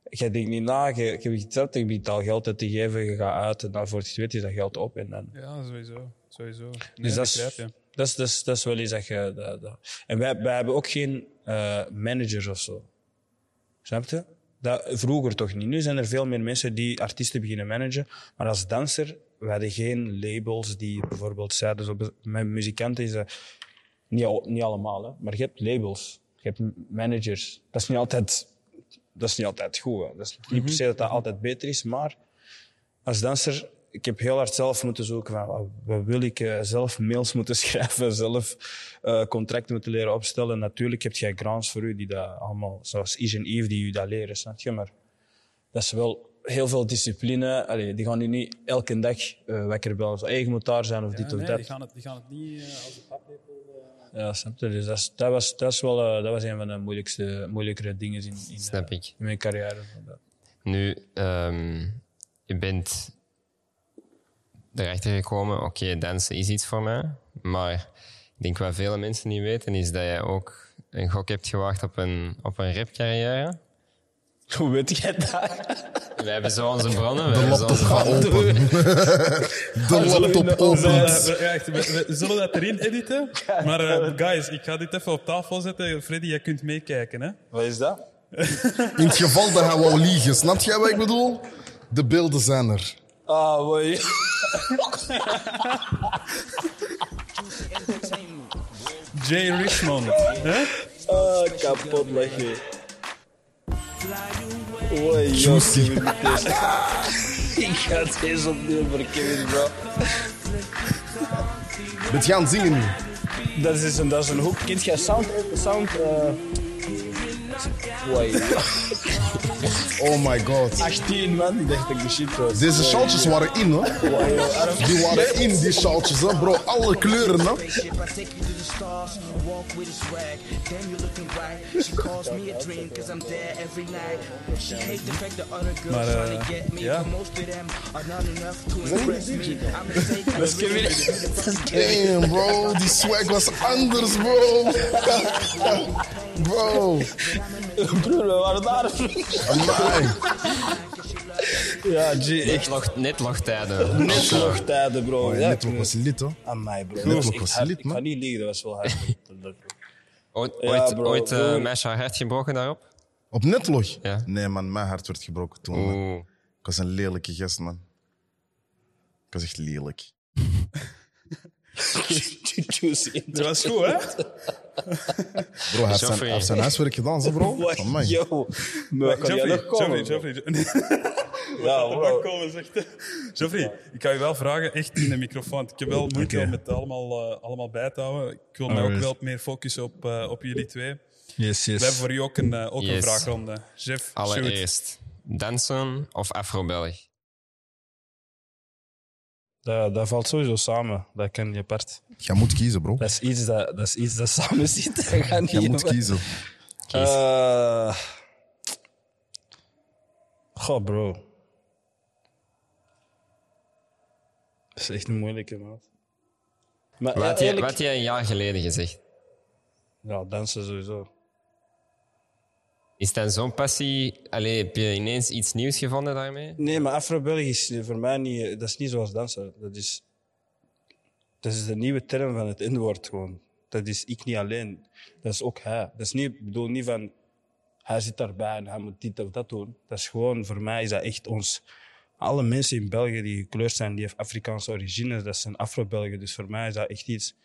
Jij denkt niet na, je, je begint je begint al geld uit te geven, je gaat uit en dan voor het weet is dat geld op. En dan, Ja, sowieso. sowieso. Nee, dus dat, begrijp is, dat, is, dat, is, dat is wel iets dat je... Dat, dat. En wij, wij hebben ook geen eh, managers of zo. Snap je? Dat, vroeger toch niet. Nu zijn er veel meer mensen die artiesten beginnen managen. Maar als danser, we hadden geen labels die bijvoorbeeld zeiden... Zo, met muzikanten is dat... Niet, niet allemaal, hè, maar je hebt labels. Je hebt managers. Dat is niet altijd, dat is niet altijd goed. Hè. Dat is niet per se dat dat altijd beter is, maar als danser, ik heb heel hard zelf moeten zoeken van wat- wat wil ik eh, zelf mails moeten schrijven, zelf eh, contracten moeten leren opstellen. Natuurlijk heb jij grants voor u die dat allemaal, zoals Is en Eve, die u dat leren, snap je? Maar dat is wel heel veel discipline. Allee, die gaan nu niet elke dag eh wekker bellen. Hey, je moet daar zijn of dit of nee, dat. die, gaan het, die gaan het niet eh, als een Ja, snap je? Dus dat, is- dat, was, dat, is wel, eh, dat was een van de moeilijkste, moeilijkere dingen in, in, Snap eh, ik. in mijn carrière. Nu, ehm, je bent erachter gekomen, oké, dansen is iets voor mij. Maar ik denk wat vele mensen niet weten, is dat jij ook een gok hebt gewaagd op een, op een rapcarrière. Hoe weet jij dat? We hebben zo onze bronnen. We De laptop gaat open. De laptop We, opent. we- zullen dat erin editen. Maar eh, guys, ik ga dit even op tafel zetten. Freddy, jij kunt meekijken. Hè? Wat is dat? In het geval dat hij wou liegen, snap jij wat ik bedoel? De beelden zijn er. Ah, mooi. Jay Richmond. Hè? Ah, kapot lachen. Oei, Juicy. Ik ga deze opnieuw voor Kevin, bro. Met gaan zingen nu. Dat is een, dat is een hoek. Kent jij sound? Sound, eh... oh my god. Achttien man, ik dacht ik de shit was. Deze sjaaltjes waren in hoor. Die waren in, die sjaaltjes hè bro. Alle kleuren hè. Maar uh, ja. Let's get it. Damn bro, die swag was anders bro. bro. Broer, we waren daar. Amai. ja, G, echt net nog tijden. net nog tijden, bro. Oh, ja, Netlock was lit, hè? Aan mij, bro. Netlock was hard. lit, Ik man. ga niet liegen, dat was wel hard. Ooit, Ja, ooit, bro, ooit eh, meisje haar hart gebroken daarop? Op Netlog? Ja. Nee, man. Mijn hart werd gebroken toen, man. Oeh. Ik was een lelijke gast, man. Ik was echt lelijk. Juicy. Dat was goed, hè? Bro, hij heeft zijn, Joffrey. hij heeft zijn huiswerk gedaan, zo, bro. Amai. Yo, maar kan jij nog komen? Ja, komen, zegt ik ga je wel vragen, echt in de microfoon. Ik heb wel moeite om het allemaal, eh, allemaal bij te houden. Ik wil me ook wel meer focussen op, eh, op jullie twee. Yes, We hebben yes. voor u ook een, eh, ook een Yes. vraagronde. Jeff. Allereerst. Dansen of Afro-Belg? Dat, dat valt sowieso samen. Dat ken je apart. Jij moet kiezen, bro. Dat is iets dat, dat, is iets dat samen zit. Jij moet kiezen. Eh, goh, bro. Dat is echt een moeilijke, man. Maar Wat ja, had, je, wat had je een jaar geleden gezegd? Ja, dansen sowieso. Is dan zo'n passie? Allee, heb je ineens iets nieuws gevonden daarmee? Nee, maar Afro-Belgisch is voor mij niet... Dat is niet zoals dansen. Dat is... Dat is de nieuwe term van het N-woord gewoon. Dat is ik niet alleen. Dat is ook hij. Dat is niet... Ik bedoel niet van... Hij zit daarbij en hij moet dit of dat doen. Dat is gewoon... Voor mij is dat echt ons... Alle mensen in België die gekleurd zijn, die heeft Afrikaanse origine, dat zijn Afro-Belgen. Dus voor mij is dat echt iets...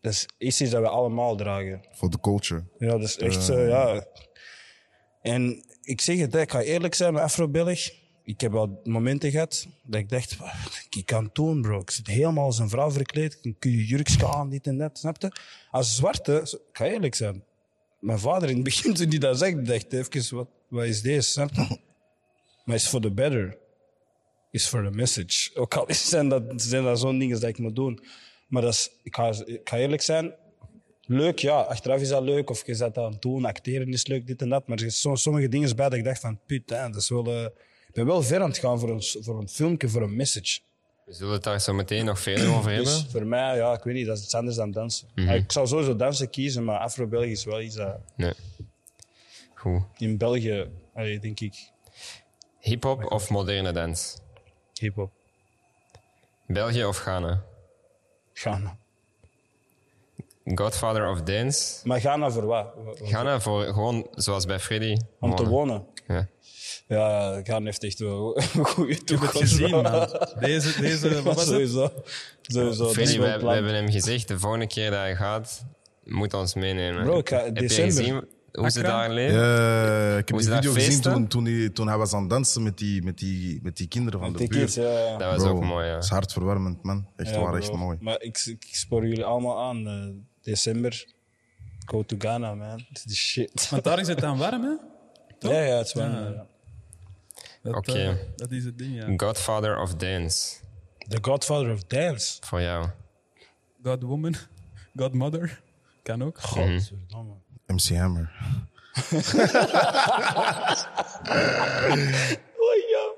Dat is iets dat we allemaal dragen. Voor de culture. Ja, dat is echt zo, ja. En ik zeg het, ik ga eerlijk zijn met Afro-Belg. Ik heb wel momenten gehad dat ik dacht, "Wat, ik kan het doen, bro. Ik zit helemaal als een vrouw verkleed. Ik kun je jurkje aan, dit en dat, snap je? Als zwarte, ik ga eerlijk zijn. Mijn vader in het begin, toen hij dat zegt, dacht even, wat, wat is deze, snap je? Maar is for the better. Is for the message. Ook al zijn dat, zijn dat zo'n dingen dat ik moet doen. Maar dat is, ik, ga, ik ga eerlijk zijn, leuk, ja. Achteraf is dat leuk. Of je zet dat aan het doen, acteren is leuk, dit en dat. Maar er zijn sommige dingen bij dat ik dacht van, putain, dat is wel... eh, ik ben wel ver aan het gaan voor een, voor een filmpje, voor een message. We zullen het daar zo meteen nog verder over hebben. Dus voor mij, ja, ik weet niet, dat is iets anders dan dansen. Ja, Ik zou sowieso dansen kiezen, maar Afro-België is wel iets dat Nee. Goed. in België, allee, denk ik, Hip-hop of moderne dans? hip-hop België of Ghana? Ghana. Godfather of Dance? Maar Ghana voor wat? Ghana voor gewoon zoals bij Freddy. Om te wonen. Ja. Ja, Ghana heeft echt wel een goede Ik heb het toekomst. gezien, man. Deze, deze wat was het? Sowieso. Sowieso. dat is Freddy, we, het we hebben hem gezegd, de volgende keer dat hij gaat, moet ons meenemen. Bro, ik ga- Heb december. Hoe ze daar leven? Ja, ik heb die video gezien toen, toen, hij, toen hij was aan het dansen met die, met die, met die kinderen van de Die buurt. kids, ja, ja. Dat was Bro, ook mooi, ja. Dat is hartverwarmend, man. Echt Ja, waar, bro. echt mooi. Maar ik, ik spoor jullie allemaal aan. eh, december, go to Ghana, man. Het is shit. Want daar is het dan warm, hè? Ja, ja, het is wel. Ja. ja. Dat, Oké. eh, dat is het ding, ja. Godfather of Dance, The Godfather of Dance. voor jou. Godwoman, Godmother, kan ook. Godverdomme. MC Hammer. Oh ja.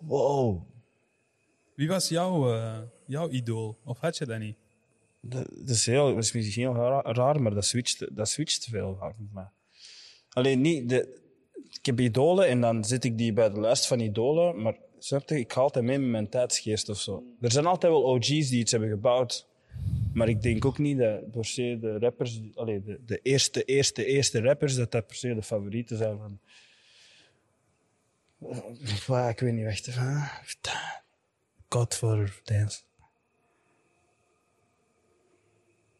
Wow. Wie was jouw, eh, jouw idool? Of had je dat niet? Dat, dat is heel, dat is misschien heel ra- raar, maar dat switcht, dat switcht veel vaak met mij. Alleen niet, de, ik heb idolen en dan zit ik die bij de lijst van idolen, maar snap je, ik ga altijd mee met mijn tijdsgeest of zo. Er zijn altijd wel OG's die iets hebben gebouwd, maar ik denk ook niet dat per se de rappers, allee, de, de eerste, eerste, eerste rappers, dat dat per se de favorieten zijn van. Wow, ik weet niet, wacht even. Godfather of Dance.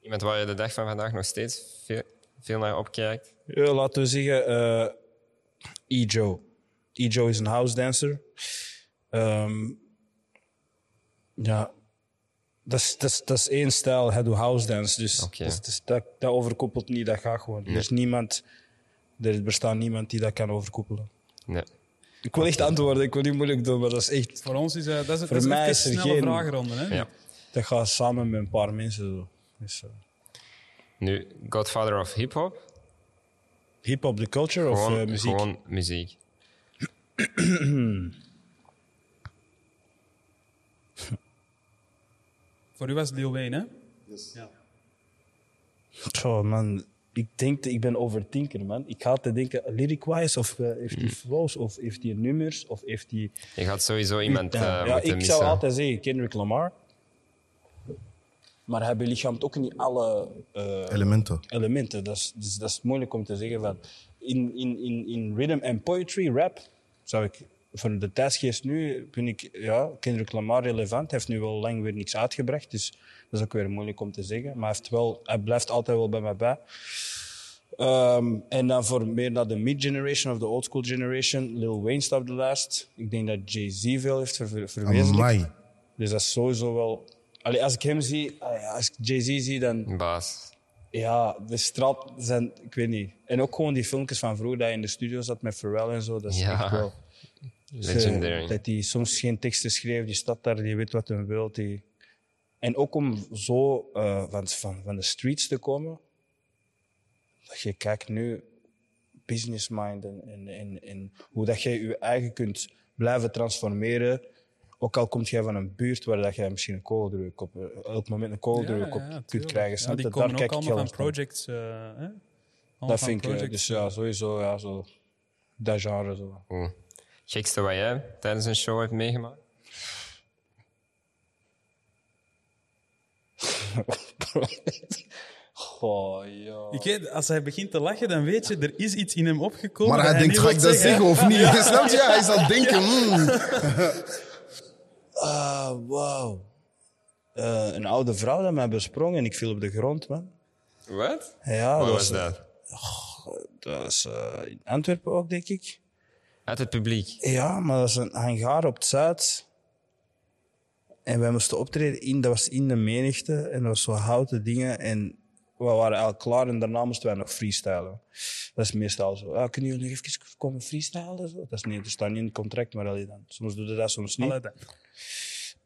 Iemand waar je de dag van vandaag nog steeds veel, veel naar opkijkt. Ja, laten we zeggen, eh E-Joe. E-Joe is een house dancer. Ehm, ja, dat is, dat, is, dat is één stijl, hij doet house dance. Dus dus- dus dat, dat overkoppelt niet, dat gaat gewoon. Er is niemand Er bestaat niemand die dat kan overkoepelen. Nee. Ik wil echt antwoorden, ik wil niet moeilijk doen, maar dat is echt... Voor ons is eh, dat is, Voor dat mij is er snelle geen- vragenronde. Hè? Ja. Dat gaat samen met een paar mensen. Zo. Dus, eh, Nu, Godfather of Hip-Hop? Hip-hop, de culture of eh, muziek? gewoon muziek. Voor u was het Lil Wayne, hè? Zo, man. Ik denk, ik ben overthinker, man. Ik ga te denken, lyric-wise, of eh, heeft hij flows, of heeft hij nummers, of heeft hij... Je gaat sowieso iemand Ja, eh ja, ik missen. zou altijd zeggen Kendrick Lamar. Maar hij belichaamt ook niet alle eh, Elementen. elementen. Dat is, dus dat is moeilijk om te zeggen. Van. In, in, in, in rhythm en poetry, rap, zou ik voor de tijdsgeest nu vind ik ja, Kendrick Lamar relevant. Hij heeft nu wel lang weer niks uitgebracht, dus dat is ook weer moeilijk om te zeggen. Maar hij, heeft wel, hij blijft altijd wel bij mij bij. Ehm, en dan voor meer naar de mid-generation of de old-school generation, Lil Wayne staat op de lijst. Ik denk dat Jay-Z veel heeft ver, ver- verwezenlijkt. Dus dat is sowieso wel... Allee, als ik hem zie, als ik Jay-Z zie, dan... Baas. Ja, de straat zijn... Ik weet niet. En ook gewoon die filmpjes van vroeger dat hij in de studio zat met Pharrell en zo. Dat is Ja. echt wel... Legendary. Dat hij soms geen teksten schreef, die staat daar, die weet wat hij wil. Die... En ook om zo eh, van, van, van de streets te komen. Dat je kijkt nu, business mind en, en, en, en hoe dat jij je eigen kunt blijven transformeren. Ook al kom jij van een buurt waar dat jij misschien een kooldruk op, eh, elk moment een kooldruk op kunt krijgen. Ja, snap die daar ook kijk allemaal van projects. eh, hè? Allemaal Dat van vind ik, eh, dus ja, sowieso, ja, zo, dat genre zo. Gekste wat jij tijdens een show hebt meegemaakt? Goh, ja. Ik weet, als hij begint te lachen, dan weet je, er is iets in hem opgekomen. Maar hij denkt, ga ik dat zeggen of niet? Snap je? Hij het denken. hmm. Ah, wauw. Eh, een oude vrouw dat mij besprong en ik viel op de grond, man. Wat? Ja, Wat dat was was, dat? dat was eh, in Antwerpen ook, denk ik. Uit het publiek. Ja, maar dat was een hangaar op het Zuid. En wij moesten optreden in, dat was in de menigte. En dat was zo houten dingen. En we waren al klaar en daarna moesten wij nog freestylen. Dat is meestal zo. Ah, kunnen jullie nog even komen freestylen? Zo? Dat is niet, dat staat niet in het contract, maar allee dan. Soms doe je dat, soms niet. Allee, dan.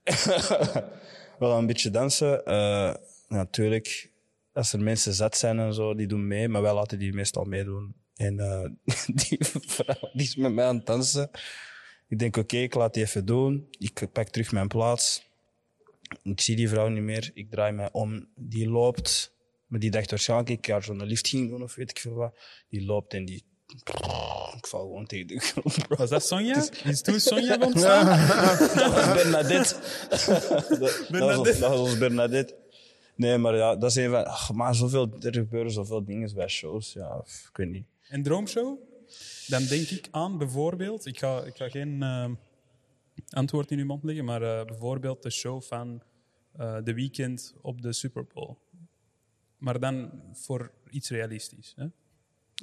wel een beetje dansen. Eh, natuurlijk, als er mensen zat zijn en zo, die doen mee, maar wij laten die meestal meedoen. En eh, die vrouw die is met mij aan het dansen. Ik denk, oké, ik laat die even doen. Ik pak terug mijn plaats. Ik zie die vrouw niet meer. Ik draai mij om. Die loopt. Maar die dacht waarschijnlijk, ik ga zo'n lift ging doen of weet ik veel wat. Die loopt en die... Ik val gewoon tegen de grond. Was dat Sonja? Is toen Sonja ontstaan? Dat was Bernadette. dat, dat, was, ons- dat was ons Bernadette. Nee, maar ja, dat is een van... ach, maar zoveel, er gebeuren zoveel dingen bij shows. Ja, ik weet niet. En Droomshow? Dan denk ik aan bijvoorbeeld, ik ga, ik ga geen eh, antwoord in uw mond leggen, maar eh, bijvoorbeeld de show van eh The Weeknd op de Super Bowl. Maar dan voor iets realistisch. Hè?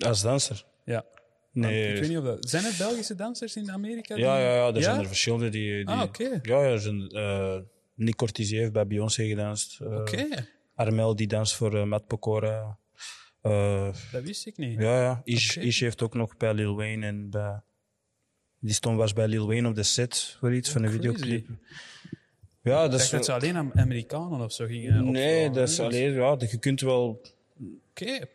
Als danser? Ja. Nee. Ik weet niet of dat... Zijn er Belgische dansers in Amerika? die- Ja, ja, ja, er zijn er verschillende die... die Ah, oké. Ja, ja, er zijn, eh, Nick Cortisier heeft bij Beyoncé gedanst. Oké, Armel die danst voor eh, Matt Pokora. Eh, dat wist ik niet. ja, ja. Ish, heeft ook nog bij Lil Wayne en bij... Die stond was bij Lil Wayne op de set voor iets van een crazy. videoclip. Ja, dat is... dacht dat ze alleen aan Amerikanen of zo gingen Nee, dat is alleen... Ja, je kunt wel... Oké.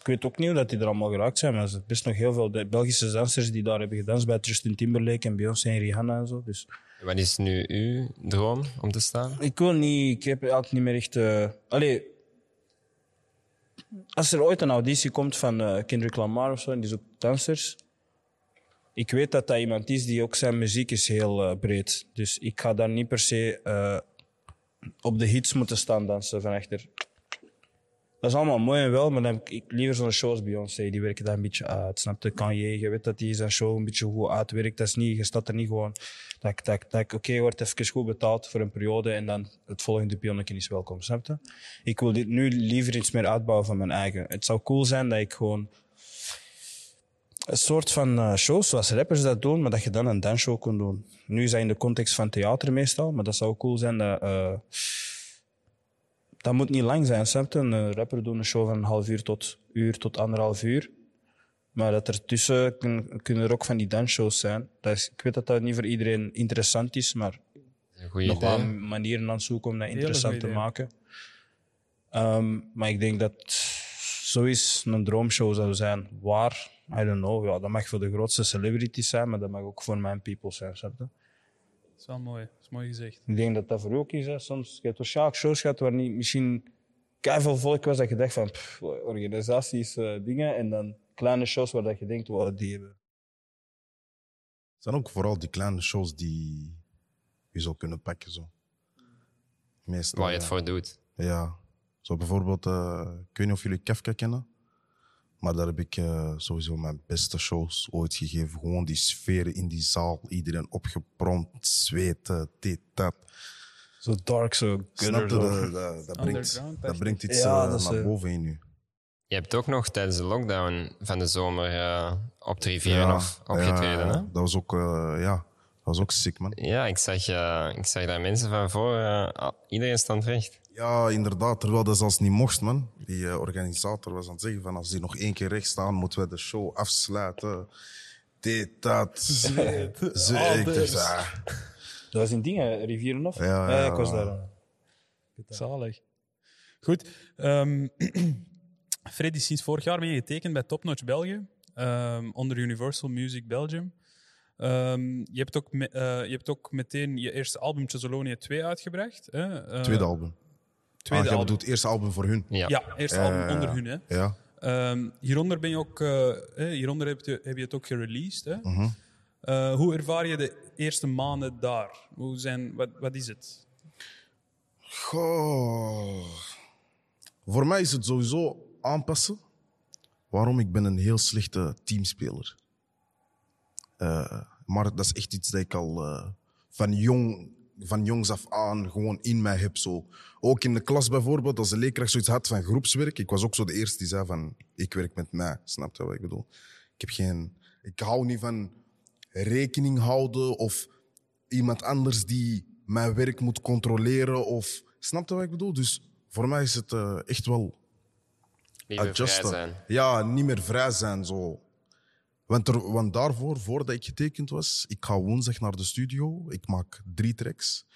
Ik weet ook niet hoe dat die er allemaal geraakt zijn, maar er zijn best nog heel veel de Belgische dansers die daar hebben gedanst bij Justin Timberlake en Beyoncé en Rihanna en zo. Dus Wat is nu uw droom om te staan? ik wil niet, ik heb eigenlijk niet meer echt. eh allee, als er ooit een auditie komt van eh Kendrick Lamar of zo, en die zoekt dansers. Ik weet dat dat iemand is die ook zijn muziek is heel eh, breed. Dus ik ga daar niet per se eh, op de hits moeten staan dansen van achter. Dat is allemaal mooi en wel, maar dan heb ik liever zo'n show als Beyoncé. Die werken daar een beetje uit. Snap je? Kanye, je weet dat die zijn show een beetje goed uitwerkt. Dat is niet, je staat er niet gewoon. Dat, dat, dat oké, wordt even goed betaald voor een periode en dan het volgende pionnetje is welkom. Snap je? Ik wil dit nu liever iets meer uitbouwen van mijn eigen. Het zou cool zijn dat ik gewoon een soort van eh, shows zoals rappers dat doen, maar dat je dan een dansshow kon doen. Nu dat in de context van theater meestal, maar dat zou cool zijn dat. eh, dat moet niet lang zijn, snap je? Een eh, rapper doet een show van een half uur tot uur tot anderhalf uur. Maar dat er tussen kun- kunnen er ook van die dansshows zijn. Dat is, ik weet dat dat niet voor iedereen interessant is, maar Een goed nog wel manieren aan het zoeken om dat interessant goeie te maken. Ehm, maar ik denk dat zoiets een droomshow zou zijn. Waar? I don't know. Ja, dat mag voor de grootste celebrities zijn, maar dat mag ook voor mijn people zijn. Snap je? Dat is wel mooi. Dat is mooi gezegd. Ik denk dat dat voor u ook is. Hè. Soms je hebt waarschijnlijk shows gehad waar niet, misschien veel volk was dat je dacht van pff, organisaties, eh, dingen. En dan kleine shows waar dat je denkt, wow, die hebben. Het zijn ook vooral die kleine shows die je zou kunnen pakken. Zo. Meestal, Waar je het ja. voor doet. Ja. Zo bijvoorbeeld, eh, ik weet niet of jullie Kefka kennen. Maar daar heb ik eh, sowieso mijn beste shows ooit gegeven. Gewoon die sferen in die zaal. Iedereen opgeprompt, zweten, dit, dat. Zo dark, zo gutter. Dat, dat, dat, brengt, dat brengt iets Ja, eh, naar eh, boven in nu. Je hebt ook nog tijdens de lockdown van de zomer eh, op de rivieren of opgetreden. ja, hè? dat was ook, eh, ja, dat was ook sick, man. Ja, ik zag, ik zag daar mensen van voor. iedereen stond recht. Ja, inderdaad. Terwijl dat zelfs niet mocht, man. Die eh, organisator was aan het zeggen van als die nog één keer recht staan, moeten we de show afsluiten. Dit, dat. Zweet. Ze, ik dacht, Alders. ah, Dat was in dingen, Rivierenhof? Ja, ja, ik was ja. daar. Zalig. Goed. ehm Freddy, sinds vorig jaar ben je getekend bij Top Notch België, ehm, onder Universal Music Belgium. Ehm, je, hebt ook me- eh, je hebt ook meteen je eerste album Thessalonië 2 uitgebracht. Hè? Eh, tweede album. Tweede ah, album. het eerste album voor hun. Ja. Ja, eerste album ja. onder hun. Hè? Ja. Ehm, hieronder, ben je ook, eh, eh, hieronder heb, je, heb je het ook gereleased. Hè? Mhm. Eh, hoe ervaar je de eerste maanden daar? Hoe zijn, wat, wat is het? Goh. Voor mij is het sowieso aanpassen. Waarom? Ik ben een heel slechte teamspeler. Eh, maar dat is echt iets dat ik al eh, van, jong, van jongs af aan gewoon in mij heb. Zo. Ook in de klas bijvoorbeeld, als de leerkracht zoiets had van groepswerk. Ik was ook zo de eerste die zei van, ik werk met mij. Snap je wat ik bedoel? Ik, heb geen, ik hou niet van rekening houden of iemand anders die mijn werk moet controleren. Of, snap je wat ik bedoel? Dus voor mij is het eh, echt wel Liever vrij zijn. Ja, niet meer vrij zijn. Zo. Want, er, want daarvoor, voordat ik getekend was, ik ga woensdag naar de studio. Ik maak drie tracks.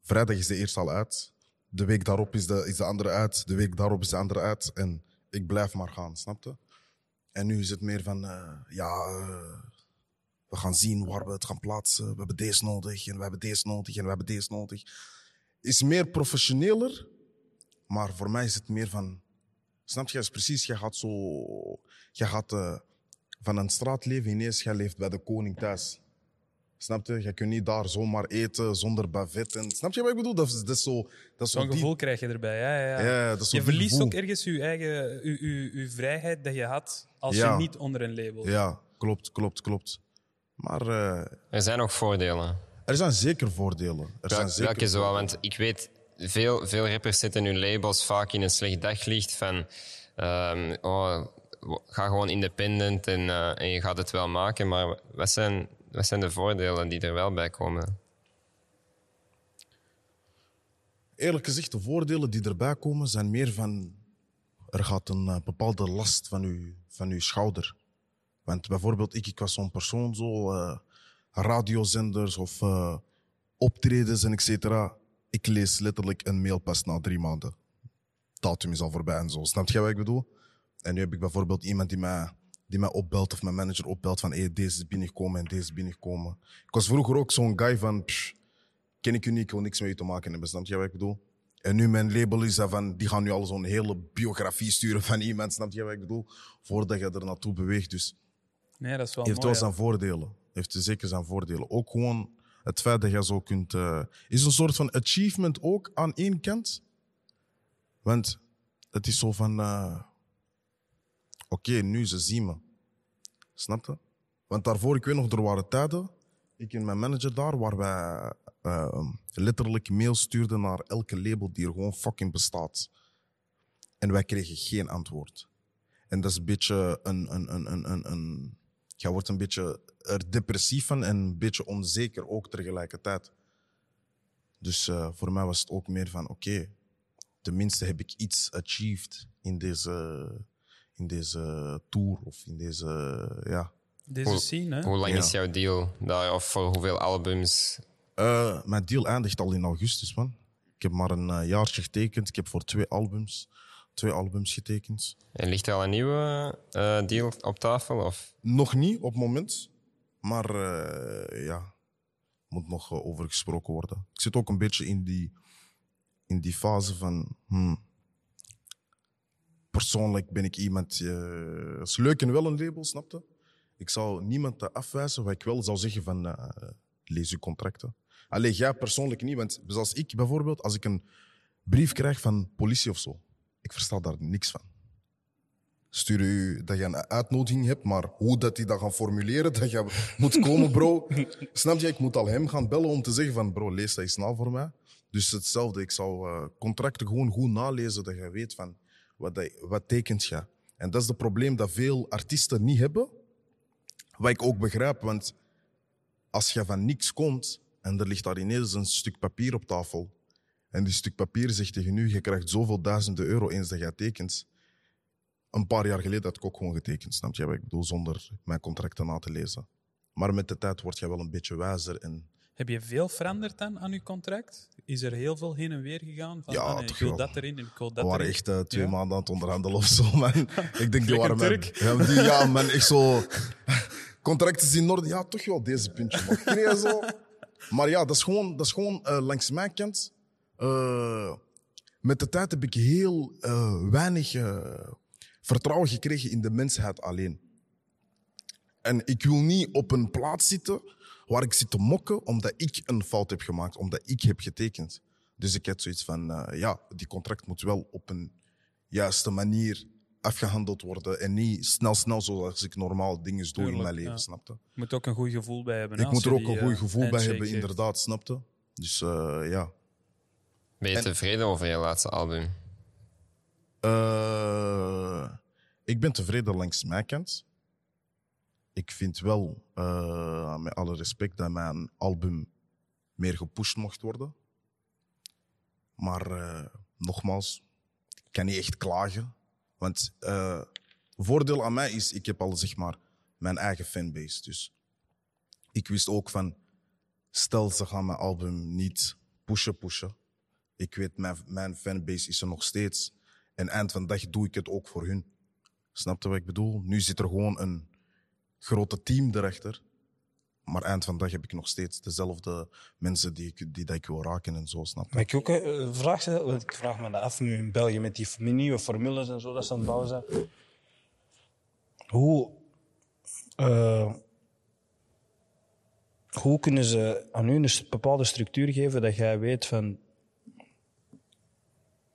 Vrijdag is de eerste al uit. De week daarop is de, is de andere uit. De week daarop is de andere uit. En ik blijf maar gaan, snap je? En nu is het meer van, eh, ja, eh, we gaan zien waar we het gaan plaatsen. We hebben deze nodig en we hebben deze nodig en we hebben deze nodig. Is meer professioneler, maar voor mij is het meer van, Snap je? Is precies, je gaat zo. Je gaat eh, van een straatleven ineens, je leeft bij de koning thuis. Snap je? Je kunt niet daar zomaar eten zonder bavet. En, snap je wat ik bedoel? Dat is, dat is zo. Dat is zo Zo'n die- gevoel krijg je erbij. Ja, ja, ja. Ja, dat is zo je verliest gevoel. ook ergens je eigen je, je, je vrijheid dat je had als Ja. je niet onder een label. Ja, klopt, klopt, klopt. Maar eh, Er zijn ook voordelen. er zijn zeker voordelen. Er zijn zeker welke zo? Want ik weet, veel, veel rappers zetten hun labels vaak in een slecht daglicht van... ehm, oh, ga gewoon independent en, eh, en je gaat het wel maken. Maar wat zijn, wat zijn de voordelen die er wel bij komen? Eerlijk gezegd, de voordelen die erbij komen zijn meer van. Er gaat een eh, bepaalde last van uw, van uw schouder. Want bijvoorbeeld, ik, ik was zo'n persoon, zo. eh, radiozenders of optredens en et. Ik lees letterlijk een mail pas na drie maanden. Datum is al voorbij en zo. Snap je wat ik bedoel? En nu heb ik bijvoorbeeld iemand die mij, die mij opbelt of mijn manager opbelt van hey, deze is binnengekomen en deze is binnengekomen. Ik was vroeger ook zo'n guy van pff, ken ik u niet, ik wil niks met u te maken hebben. Snap je wat ik bedoel? En nu mijn label is dat van, die gaan nu al zo'n hele biografie sturen van iemand, snap je wat ik bedoel? Voordat je er naartoe beweegt. Dus Nee, dat is wel heeft mooi. wel ja. zijn voordelen. Heeft zeker zijn voordelen. Ook gewoon het feit dat je zo kunt... eh, is een soort van achievement ook aan één kant. Want het is zo van... eh, Oké, nu ze zien me. Snap je? Want daarvoor, ik weet nog, er waren tijden... Ik en mijn manager daar, waar wij eh, letterlijk mail stuurden naar elke label die er gewoon fucking bestaat. En wij kregen geen antwoord. En dat is een beetje een. een, een, een, een, een je wordt een beetje er depressief van en een beetje onzeker ook tegelijkertijd. Dus eh, voor mij was het ook meer van: oké, tenminste heb ik iets achieved in deze, in deze tour of in deze, ja. Deze Hoe- scene, hè? Hoe lang Ja. is jouw deal daar? Of voor hoeveel albums? Eh, mijn deal eindigt al in augustus, man. Ik heb maar een eh, jaartje getekend. Ik heb voor twee albums, twee albums getekend. En ligt er al een nieuwe eh, deal op tafel? Of? Nog niet op het moment, maar eh, ja, moet nog over gesproken worden. Ik zit ook een beetje in die, in die fase van. hmm, persoonlijk ben ik iemand. eh, Het is leuk en wel een label, snapte? Ik zou niemand dat afwijzen, wat ik wel zou zeggen van. eh, lees uw contracten. Alleen jij persoonlijk niet, want zoals ik bijvoorbeeld, als ik een brief krijg van politie of zo, ik versta daar niks van sturen u dat je een uitnodiging hebt, maar hoe dat die dat gaan formuleren, dat je moet komen, bro. Snap je? Ik moet al hem gaan bellen om te zeggen van, bro, lees dat eens na voor mij. Dus hetzelfde, ik zou eh, contracten gewoon goed nalezen, dat je weet van, wat, wat tekent je. En dat is het probleem dat veel artiesten niet hebben, wat ik ook begrijp, want als je van niks komt en er ligt daar ineens een stuk papier op tafel, en die stuk papier zegt tegen u, je krijgt zoveel duizenden euro eens dat jij tekent, een paar jaar geleden had ik ook gewoon getekend, snap je ik bedoel, zonder mijn contracten na te lezen. Maar met de tijd word je wel een beetje wijzer en Heb je veel veranderd dan aan je contract? Is er heel veel heen en weer gegaan? Van, Ja, ah, nee, ik toch wil dat erin en ik wil we dat waren erin. echt eh, twee Ja? maanden aan het onderhandelen of zo, man. ik denk, die waren. Ja, die, ja, man, echt zo... Contracten is in orde. Ja, toch wel deze puntje, man. Zo? Maar ja, dat is gewoon, dat is gewoon eh, langs mijn kant. eh, met de tijd heb ik heel weinig vertrouwen gekregen in de mensheid alleen. En ik wil niet op een plaats zitten waar ik zit te mokken omdat ik een fout heb gemaakt, omdat ik heb getekend. Dus ik had zoiets van, eh, ja, die contract moet wel op een juiste manier afgehandeld worden en niet snel, snel zoals ik normaal dingen doe in mijn leven, ja. snapte? Je moet ook een goed gevoel bij hebben. Ik moet er ook die, een goed eh, gevoel bij hebben, inderdaad, snapte? Dus eh, ja. Ben je tevreden over je laatste album? Eh, ik ben tevreden langs mijn kant. Ik vind wel, eh, met alle respect, dat mijn album meer gepusht mocht worden. Maar eh, nogmaals, ik kan niet echt klagen. Want eh voordeel aan mij is, ik heb al zeg maar mijn eigen fanbase. Dus ik wist ook van, stel ze gaan mijn album niet pushen, pushen. Ik weet, mijn, mijn fanbase is er nog steeds. En eind van de dag doe ik het ook voor hun. Snap je wat ik bedoel? Nu zit er gewoon een grote team erachter. Maar eind van de dag heb ik nog steeds dezelfde mensen die, ik, die dat ik wil raken en zo, snap? Maar ik ook eh, een vraag ik vraag me dat af nu in België met die nieuwe formules en zo dat ze aan het bouwen zijn. Hoe, eh, hoe kunnen ze aan u een bepaalde structuur geven dat jij weet van.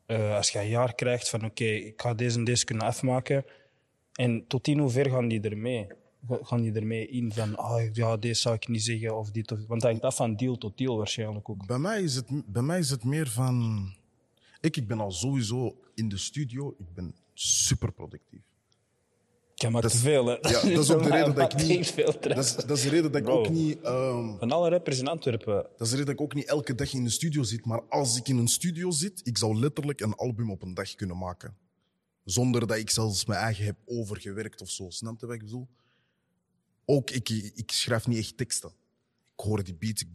eh, als je een jaar krijgt van oké, ik ga deze en deze kunnen afmaken. En tot in hoever gaan die ermee? Ga- Gaan die ermee in van, ah ja, deze zou ik niet zeggen of dit of Want dat hangt af van deal tot deal waarschijnlijk ook. Bij mij is het, bij mij is het meer van... Ik, ik ben al sowieso in de studio, ik ben super productief. Je maakt Dat te veel, hè? Ja, dat is ook de reden dat ik niet... Veel Dat is, dat is de reden dat ik Bro. ook niet... ehm, Van alle rappers in Antwerpen. Dat is de reden dat ik ook niet elke dag in de studio zit. Maar als ik in een studio zit, ik zou letterlijk een album op een dag kunnen maken. Zonder dat ik zelfs mijn eigen heb overgewerkt of zo. Snap je wat ik bedoel? Ook, ik, ik schrijf niet echt teksten. Ik hoor die beat, ik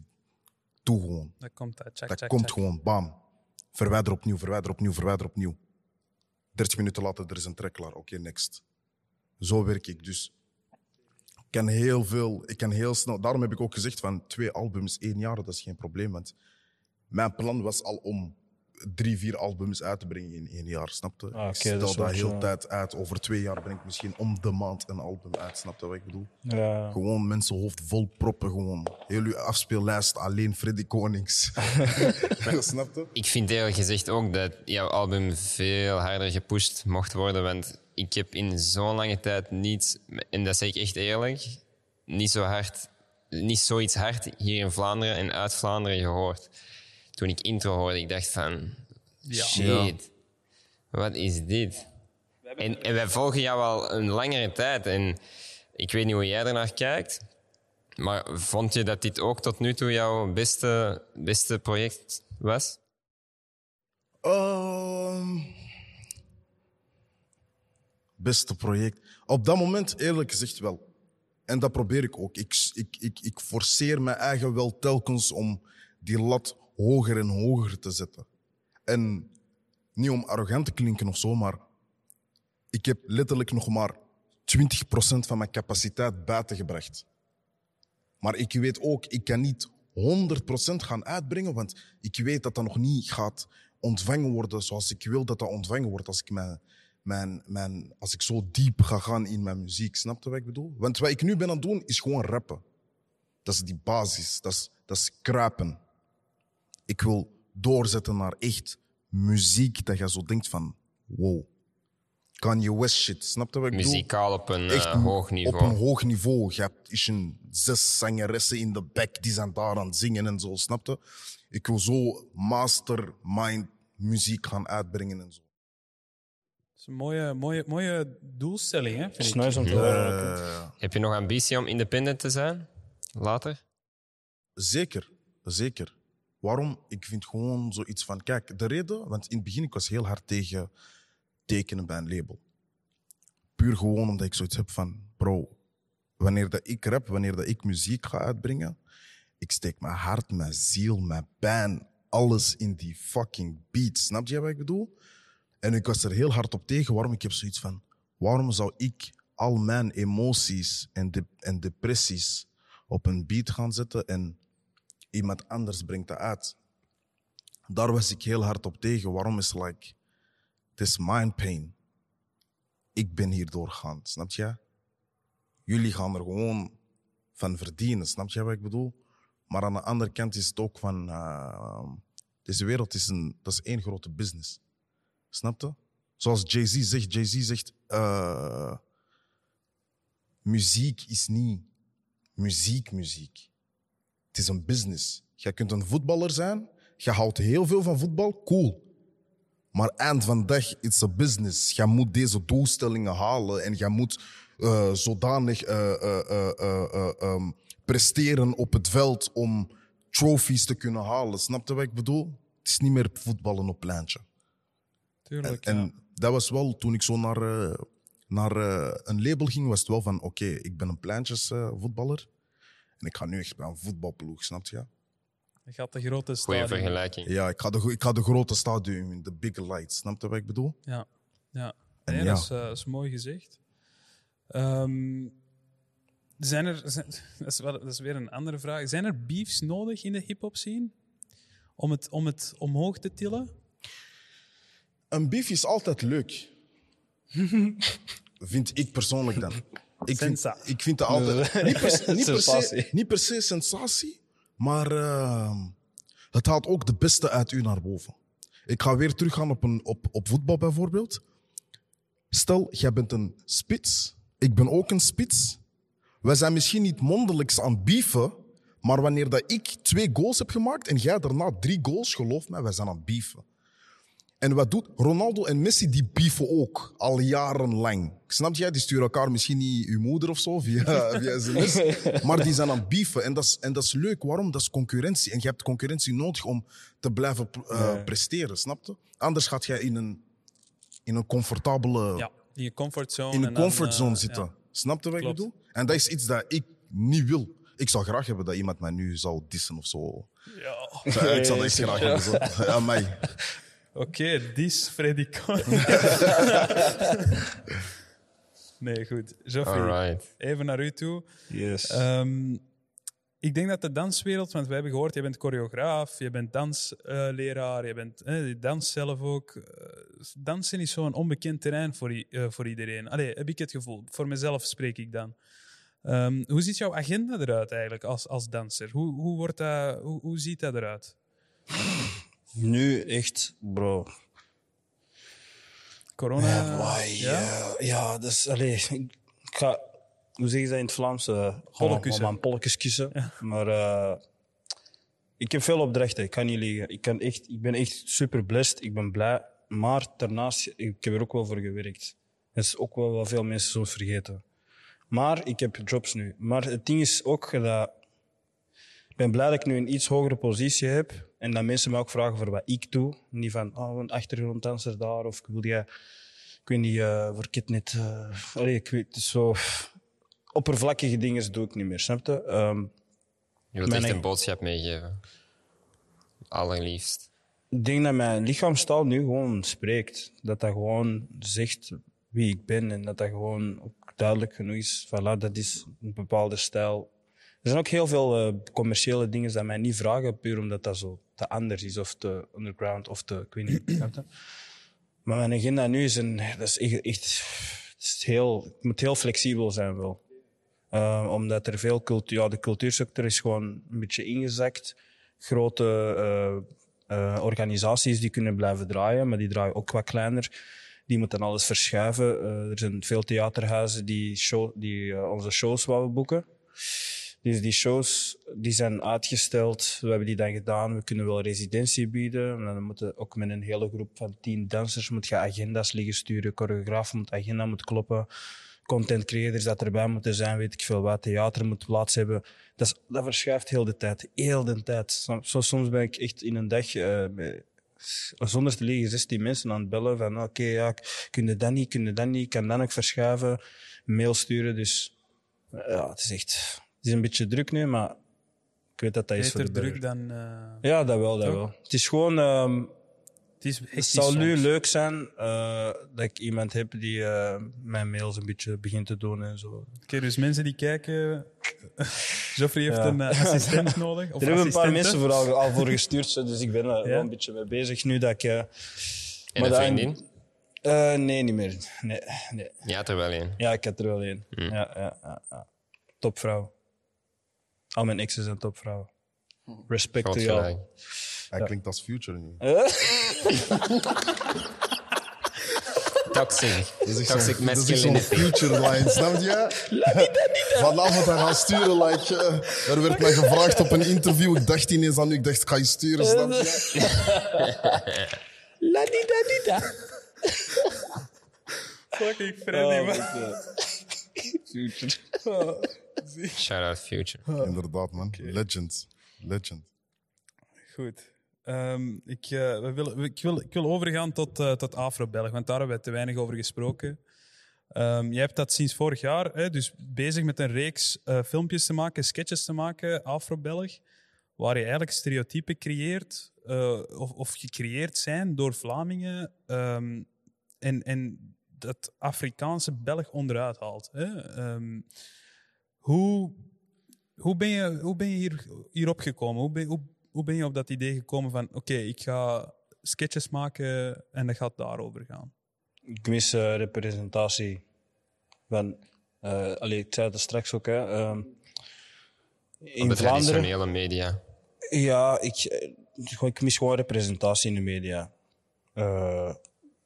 doe gewoon. Dat komt uit. Check, Dat check, komt check. gewoon, bam. Verwijder opnieuw, verwijder opnieuw, verwijder opnieuw. 30 minuten later, er is een track klaar. Oké, next. Zo werk ik. Dus ik kan heel veel, ik kan heel snel. Daarom heb ik ook gezegd van twee albums, één jaar, dat is geen probleem. Want mijn plan was al om drie, vier albums uit te brengen in één jaar, snapte? Ah, oké, ik stel dat heel zo. tijd uit. Over twee jaar breng ik misschien om de maand een album uit, snapte wat ik bedoel? Ja. Gewoon mensen hoofd vol proppen, gewoon. Heel uw afspeellijst alleen Freddy Konings. snapte? Ik vind eerlijk gezegd ook dat jouw album veel harder gepusht mocht worden. Want ik heb in zo'n lange tijd niet, en dat zeg ik echt eerlijk, niet zo hard, niet zoiets hard hier in Vlaanderen en uit Vlaanderen gehoord. Toen ik intro hoorde, ik dacht van, shit, wat is dit? En, en wij volgen jou al een langere tijd. En ik weet niet hoe jij ernaar kijkt. Maar vond je dat dit ook tot nu toe jouw beste, beste project was? Ehm, beste project. Op dat moment, eerlijk gezegd, wel. En dat probeer ik ook. Ik, ik, ik, ik forceer mijn eigen wel telkens om die lat hoger en hoger te zetten. En niet om arrogant te klinken of zo, maar ik heb letterlijk nog maar 20% van mijn capaciteit buitengebracht. Maar ik weet ook, ik kan niet 100% gaan uitbrengen, want ik weet dat dat nog niet gaat ontvangen worden zoals ik wil dat dat ontvangen wordt als ik, mijn, mijn, mijn, als ik zo diep ga gaan in mijn muziek. Snap je wat ik bedoel? Want wat ik nu ben aan het doen, is gewoon rappen. Dat is die basis, dat is, dat is kruipen. Ik wil doorzetten naar echt muziek dat je zo denkt van, wow. Kanye West shit, snap je wat ik bedoel? Muzikaal op een Echt eh, hoog niveau. Op een hoog niveau. Je hebt is een zes zangeressen in de back die zijn daar aan het zingen en zo, snap je? Ik wil zo mastermind muziek gaan uitbrengen en zo. Dat is een mooie, mooie, mooie doelstelling, hè? Vind is ik. nice om te horen. Eh, Heb je nog ambitie om independent te zijn? Later? zeker, zeker. Waarom? Ik vind gewoon zoiets van, kijk, de reden, want in het begin ik was heel hard tegen tekenen bij een label. Puur gewoon omdat ik zoiets heb van, bro, wanneer dat ik rap, wanneer dat ik muziek ga uitbrengen, ik steek mijn hart, mijn ziel, mijn pijn, alles in die fucking beat. Snap je wat ik bedoel? En ik was er heel hard op tegen. Waarom? Ik heb zoiets van, waarom zou ik al mijn emoties en, de, en depressies op een beat gaan zetten en iemand anders brengt dat uit? Daar was ik heel hard op tegen. Waarom is like, het is mijn pain. Ik ben hier doorgaan, snap je? Jullie gaan er gewoon van verdienen, snap je wat ik bedoel? Maar aan de andere kant is het ook van, uh, deze wereld is, een, dat is één grote business. Snap je? Zoals Jay-Z zegt, Jay-Z zegt, uh, muziek is niet muziek, muziek. Is een business. Je kunt een voetballer zijn, je houdt heel veel van voetbal, cool. Maar eind van de dag, it's a business. Je moet deze doelstellingen halen en je moet uh, zodanig uh, uh, um, presteren op het veld om trophies te kunnen halen. Snap je wat ik bedoel? Het is niet meer voetballen op pleintje. Tuurlijk, En ja. dat was wel, toen ik zo naar, eh, naar eh, een label ging, was het wel van, oké, ik ben een pleintjesvoetballer. En ik ga nu echt bij een voetbalploeg, snap je? Je gaat de grote Goeie stadion. vergelijking. Ja, ik ga de, ik ga de grote stadion in, de big lights, snap je wat ik bedoel? Ja, ja. En Nee, ja. Dat, is, eh, dat is mooi gezegd. Ehm, zijn er, zijn- dat, is wel, dat is weer een andere vraag. Zijn er beefs nodig in de hip-hop scene? Om het, om het omhoog te tillen? Een beef is altijd leuk. vind ik persoonlijk dan. Ik vind, ik vind dat altijd... Niet per, se- niet, per se, Sensatie. niet per se sensatie, maar eh, het haalt ook de beste uit u naar boven. Ik ga weer teruggaan op, een, op, op voetbal bijvoorbeeld. Stel, jij bent een spits. Ik ben ook een spits. Wij zijn misschien niet mondelijks aan beefen, maar wanneer dat ik twee goals heb gemaakt en jij daarna drie goals, geloof mij, wij zijn aan beefen. En wat doet Ronaldo en Messi? Die beefen ook al jarenlang. Snap jij? Die sturen elkaar misschien niet uw moeder of zo via, via sms. Maar die zijn aan het beefen. En dat, is, en dat is leuk. Waarom? Dat is concurrentie. En je hebt concurrentie nodig om te blijven eh, presteren. Snap je? Anders gaat jij in een, in een comfortabele Ja, in je comfortzone. in en een comfortzone eh, zitten. ja. Snap je wat ik Klopt. bedoel? En dat is iets dat ik niet wil. Ik zou graag hebben dat iemand mij nu zou dissen of zo. Ja. ik zou dat echt graag hebben. Zo. Ja, mij. Oké, dis Freddy Coin. nee, goed. Joffrey, Alright. even naar u toe. Yes. Ehm, ik denk dat de danswereld, want we hebben gehoord, je bent choreograaf, je bent dansleraar, je bent eh, je danst zelf ook. Eh, dansen is zo'n onbekend terrein voor, i- eh, voor iedereen. Allee, heb ik het gevoel. Voor mezelf spreek ik dan. Ehm, hoe ziet jouw agenda eruit eigenlijk als, als danser? Hoe, hoe, wordt dat, hoe, hoe ziet dat eruit? Nu echt, bro. Corona? Ja, ja? ja, dus, allee, ik, ga, hoe zeg je dat in het Vlaams? Uh, gewoon kussen. mijn polletjes kussen. Maar eh, ik heb veel opdrachten, ik kan niet liegen. Ik, kan echt, ik ben echt super blessed, ik ben blij. Maar daarnaast, ik heb er ook wel voor gewerkt. Dat is ook wel wat veel mensen soms vergeten. Maar ik heb jobs nu. Maar het ding is ook dat ben blij dat ik nu een iets hogere positie heb. En dat mensen me ook vragen voor wat ik doe. Niet van, oh, een achtergronddanser daar. Of wil jij, ik weet niet, uh, voor Kitnet. Uh, allee, ik weet, zo... Oppervlakkige dingen doe ik niet meer, snap je? Ehm, Je wilt echt een boodschap meegeven. Allerliefst. ik denk dat mijn lichaamstaal nu gewoon spreekt. Dat dat gewoon zegt wie ik ben en dat dat gewoon ook duidelijk genoeg is. Voilà, dat is een bepaalde stijl. Er zijn ook heel veel eh, commerciële dingen die mij niet vragen, puur omdat dat zo te anders is of te underground of te, ik? Maar mijn agenda nu is een, dat is echt, is heel, moet heel flexibel zijn wel. Eh, omdat er veel cultuur, ja, de cultuursector is gewoon een beetje ingezakt. Grote eh, organisaties die kunnen blijven draaien, maar die draaien ook wat kleiner. Die moeten alles verschuiven. Er zijn veel theaterhuizen die, show, die onze shows wouden boeken. Dus die shows die zijn uitgesteld. We hebben die dan gedaan. We kunnen wel residentie bieden. En dan moeten ook met een hele groep van tien dansers moet je agenda's liggen sturen. Choreograaf moet agenda moet kloppen. Content creators dat erbij moeten zijn, weet ik veel wat. Theater moet plaats hebben. Dat, verschuift heel de tijd. Heel de tijd. Som- Zo, soms ben ik echt in een dag met- zonder te liegen 16 mensen aan het bellen van oké, ja, kun je dat niet, kun je dat niet, kan dan ook verschuiven, mail sturen. Dus ja, het is echt, is een beetje druk nu, maar ik weet dat dat is voor de burger. druk dan... eh, Ja, dat wel, dat Toch? wel. Het is gewoon, ehm, het is het zou nu leuk zijn eh, dat ik iemand heb die eh, mijn mails een beetje begint te doen en zo. Oké, dus mensen die kijken... Geoffrey heeft Ja. een assistent nodig. Of er hebben een paar mensen vooral al voor gestuurd, dus ik ben er Ja? wel een beetje mee bezig nu dat ik... eh, En Maar een dan- vriendin? eh, nee, niet meer. Nee, nee. Ja, had er wel een. Ja, ik had er wel één. Hm. Ja, ja, ja, ja. Topvrouw. Al mijn exes zijn topvrouwen. Respect Groot to jou. Hij klinkt als future nu. Toxic. Is echt Toxic zo'n- dat is echt zo'n masculinity. future line, snap je? Vanavond hij gaat sturen, like, eh, er werd mij gevraagd op een interview. Ik dacht ineens aan u, ik dacht, ga je sturen, snap je? La di da di da. Fucking Freddy, man. Shout out Future. Inderdaad, man. Legend. Legend. Goed. Ehm, ik, eh, we willen, ik, wil, ik wil overgaan tot, eh, tot Afro-Belg, want daar hebben we te weinig over gesproken. Ehm jij hebt dat sinds vorig jaar, hè, dus bezig met een reeks eh, filmpjes te maken, sketches te maken, Afro-Belg, waar je eigenlijk stereotypen creëert, eh, of, of gecreëerd zijn door Vlamingen, ehm, en, en dat Afrikaanse Belg onderuit haalt. Hè? Hoe, hoe ben je, hoe ben je hier, hierop gekomen? Hoe ben, hoe, hoe ben je op dat idee gekomen van, oké, ik ga sketches maken en dat gaat daarover gaan? Ik mis eh, representatie. Van, eh allee, ik zei het straks ook, hè. ehm, in de Vlaanderen. traditionele media. Ja, ik, eh, ik mis gewoon representatie in de media. Eh,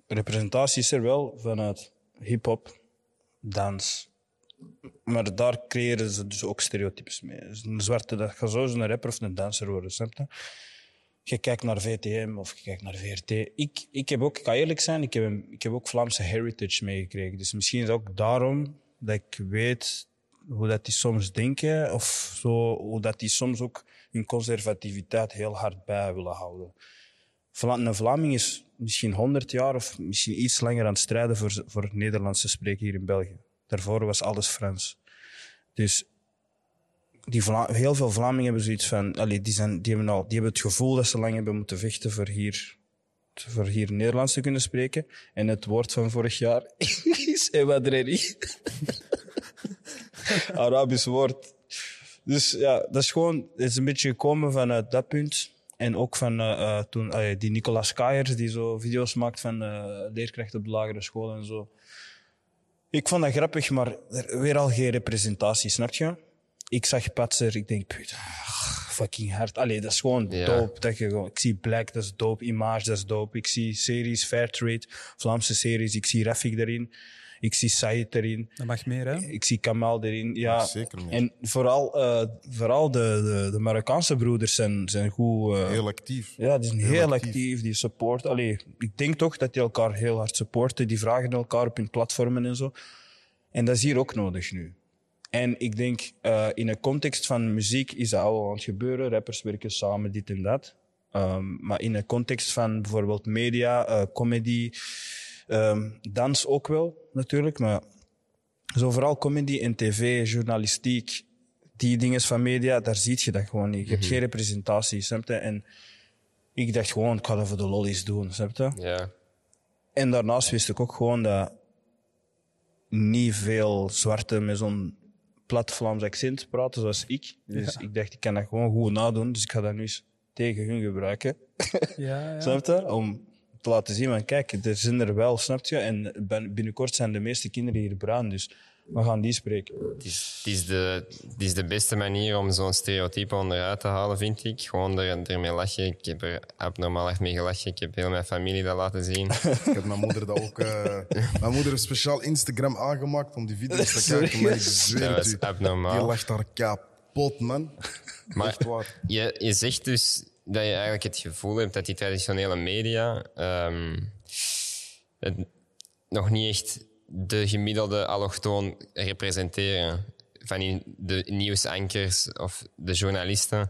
representatie is er wel vanuit hip-hop, dans. Maar daar creëren ze dus ook stereotypes mee. Dus een zwarte, dat gaat zo een rapper of een danser worden, je? Kijkt naar VTM of je kijkt naar VRT. Ik, ik heb ook, ik ga eerlijk zijn, ik heb, ik heb ook Vlaamse heritage meegekregen. Dus misschien is het ook daarom dat ik weet hoe dat die soms denken, of zo, hoe dat die soms ook hun conservativiteit heel hard bij willen houden. Een Vlaming is misschien 100 jaar of misschien iets langer aan het strijden voor, voor het Nederlands te spreken hier in België. Daarvoor was alles Frans. Dus die heel veel Vlamingen hebben zoiets van, allee, die, zijn, die, hebben al, die hebben het gevoel dat ze lang hebben moeten vechten voor hier, voor hier Nederlands te kunnen spreken. En het woord van vorig jaar is Ewadreri. Arabisch woord. Dus ja, dat is gewoon, het is een beetje gekomen vanuit dat punt. En ook van eh, eh, toen, die Nicolas Kayers, die zo video's maakt van eh, leerkrachten op de lagere school en zo. Ik vond dat grappig, maar er, weer al geen representatie, snap je? Ik zag Patser, ik denk, puta, ah, fucking hard. Allee, dat is gewoon Ja. dope. Dat je gewoon, ik zie Black, dat is dope. Image, dat is dope. Ik zie series, Fairtrade, Vlaamse series. Ik zie Rafik erin. Ik zie Said erin. Dat mag meer, hè? Ik zie Kamal erin. Ja, Zeker meer. En vooral, eh, vooral de, de, de Marokkaanse broeders zijn, zijn goed. eh, Heel actief. ja, die zijn heel, actief. actief. Die support. Allee, ik denk toch dat die elkaar heel hard supporten. Die vragen elkaar op hun platformen en zo. En dat is hier ook nodig nu. En ik denk, eh, in een context van muziek is dat al aan het gebeuren. Rappers werken samen, dit en dat. Ehm, maar in een context van bijvoorbeeld media, eh, comedy, Ehm, dans ook wel, natuurlijk. Maar zo vooral comedy en tv, journalistiek, die dingen van media, daar zie je dat gewoon niet. Je hebt geen representatie, snap je? En ik dacht gewoon, ik ga dat voor de lollies doen, snap je? Ja. En daarnaast wist ik ook gewoon dat niet veel zwarte met zo'n plat Vlaams accent praten zoals ik. Dus ik dacht, ik kan dat gewoon goed nadoen, dus ik ga dat nu eens tegen hun gebruiken. Ja, ja. Snap je? Om te laten zien van, kijk, er zijn er wel, snap je? En ben- binnenkort zijn de meeste kinderen hier bruin, dus we gaan die spreken. Het is, het, is de, het is de beste manier om zo'n stereotype onderuit te halen, vind ik. Gewoon er, ermee lachen. Ik heb er abnormaal echt mee gelachen. Ik heb heel mijn familie dat laten zien. Ik heb mijn moeder dat ook. eh, mijn moeder heeft speciaal Instagram aangemaakt om die video's te kijken. Maar ik zweer Dat u, abnormaal. die lacht daar kapot, man. Maar Echt waar. je, je zegt dus dat je eigenlijk het gevoel hebt dat die traditionele media ehm, nog niet echt de gemiddelde allochtoon representeren. Van die- de nieuwsankers of de journalisten.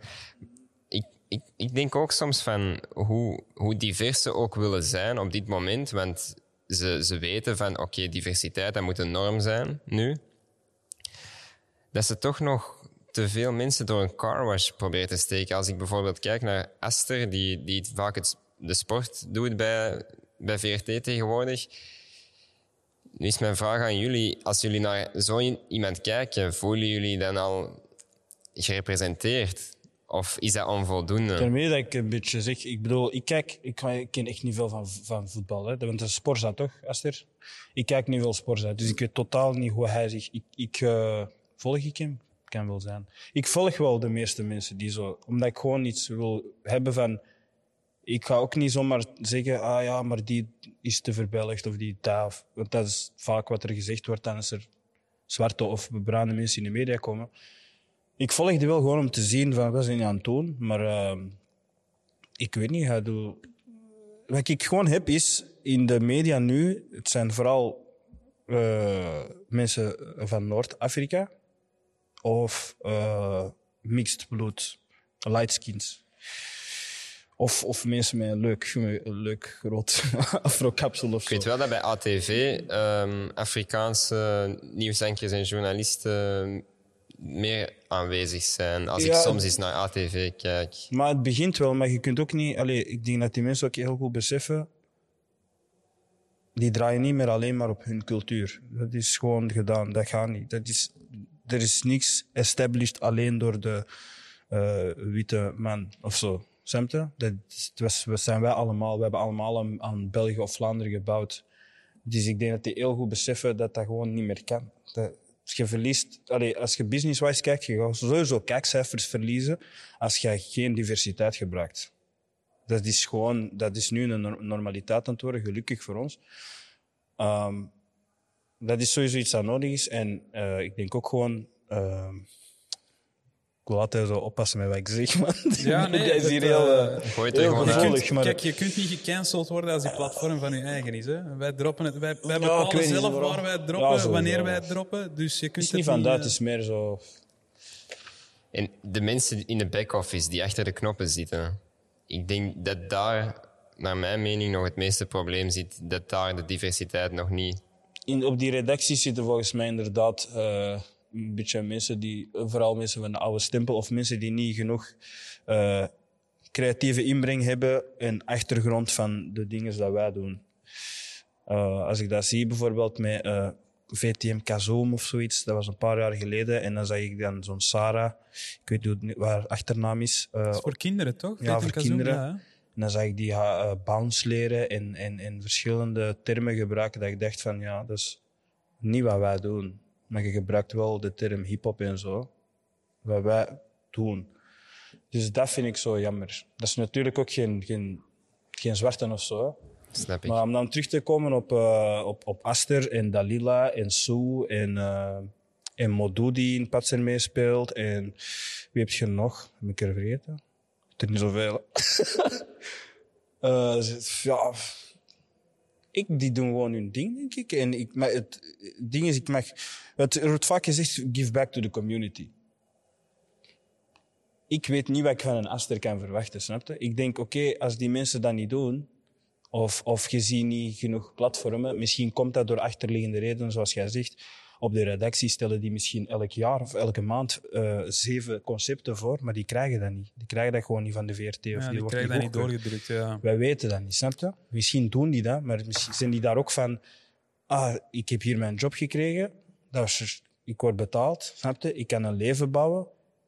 Ik, ik, ik denk ook soms van hoe, hoe divers ze ook willen zijn op dit moment. Want ze, ze weten van oké, diversiteit dat moet een norm zijn nu dat ze toch nog te veel mensen door een carwash proberen te steken. Als ik bijvoorbeeld kijk naar Aster, die, die vaak het, de sport doet bij, bij VRT tegenwoordig. Nu is mijn vraag aan jullie, als jullie naar zo iemand kijken, voelen jullie dan al gerepresenteerd? Of is dat onvoldoende? Daarmee dat ik een beetje zeg, ik bedoel, ik kijk, ik, ik ken echt niet veel van, van voetbal, hè. dat is Sporza toch, Aster? Ik kijk niet veel Sporza, dus ik weet totaal niet hoe hij zich... Ik, ik eh, volg ik hem? Kan zijn. Ik volg wel de meeste mensen die zo... Omdat ik gewoon iets wil hebben van... Ik ga ook niet zomaar zeggen, ah ja, maar die is te verbelligd of die daar. Want dat is vaak wat er gezegd wordt als er zwarte of bruine mensen in de media komen. Ik volg die wel gewoon om te zien van wat ze aan het doen. Maar ehm, ik weet niet. Wat ik gewoon heb is in de media nu, het zijn vooral eh, mensen van Noord-Afrika of eh, mixed blood, light skins. Of, of mensen met een leuk, een leuk rood afro-kapsel of Ik zo. weet wel dat bij ATV ehm, Afrikaanse nieuwsankers en journalisten meer aanwezig zijn. Als ik soms eens naar ATV kijk. Maar het begint wel, maar je kunt ook niet... Allee, ik denk dat die mensen ook heel goed beseffen... Die draaien niet meer alleen maar op hun cultuur. Dat is gewoon gedaan. Dat gaat niet. Dat is, er is niks established alleen door de eh, witte man of zo. Je? Dat we zijn wij allemaal. We hebben allemaal aan, België of Vlaanderen gebouwd. Dus ik denk dat die heel goed beseffen dat dat gewoon niet meer kan. Als je verliest, als je business-wise kijkt, je gaat sowieso kijkcijfers verliezen als je geen diversiteit gebruikt. Dat is gewoon, dat is nu een nor- normaliteit aan het worden, gelukkig voor ons. Ehm, dat is sowieso iets dat nodig is. En eh, ik denk ook gewoon, ehm, ik wil altijd zo oppassen met wat ik zeg, man. Ja, nee, dat is hier dat, heel, eh, eh, Gooi het er heel gewoon gevoelig. maar- kijk, je kunt niet gecanceld worden als die platform van je eigen is. Hè? Wij, droppen het, wij, wij bepalen zelf waarom. waar wij het Ja, droppen, wanneer wij het droppen. Dus je Het kunt is niet het van dat, eh, het is meer zo... En de mensen in de back-office die achter de knoppen zitten, ik denk dat daar, naar mijn mening, nog het meeste probleem zit. Dat daar de diversiteit nog niet. In, op die redacties zitten volgens mij inderdaad eh, een beetje mensen die, vooral mensen van de oude stempel, of mensen die niet genoeg eh, creatieve inbreng hebben en achtergrond van de dingen dat wij doen. Eh, als ik dat zie bijvoorbeeld met VTM Kazoom of zoiets, dat was een paar jaar geleden, en dan zag ik dan zo'n Sarah, ik weet niet waar haar achternaam is, Dat is voor kinderen, toch? Ja, voor kinderen. ja? En dan zag ik die uh, bounce leren en, en, en verschillende termen gebruiken. Dat ik dacht van ja, dat is niet wat wij doen. Maar je gebruikt wel de term hip-hop en zo. Wat wij doen. Dus dat vind ik zo jammer. Dat is natuurlijk ook geen, geen, geen zwarte of zo. Snap ik. Maar om dan terug te komen op, eh, op, op Aster en Dalila en Sue en, eh en Modou die in Patser meespeelt. En wie heb je nog? Heb ik er vergeten? Er niet zoveel. Z- ja, ik, die doen gewoon hun ding, denk ik. En ik, maar het, ding is, ik mag... Het, er wordt vaak gezegd, give back to the community. Ik weet niet wat ik van een Aster kan verwachten, snap je? Ik denk, oké, als die mensen dat niet doen, Of, of je ziet niet genoeg platformen. Misschien komt dat door achterliggende redenen, zoals jij zegt. Op de redactie stellen die misschien elk jaar of elke maand eh, zeven concepten voor, maar die krijgen dat niet. Die krijgen dat gewoon niet van de VRT. Of Ja, die die krijgen dat niet doorgedrukt. Ja. Wij weten dat niet, snap je? Misschien doen die dat, maar misschien zijn die daar ook van... Ah, ik heb hier mijn job gekregen, dat is, ik word betaald, snap je? Ik kan een leven bouwen.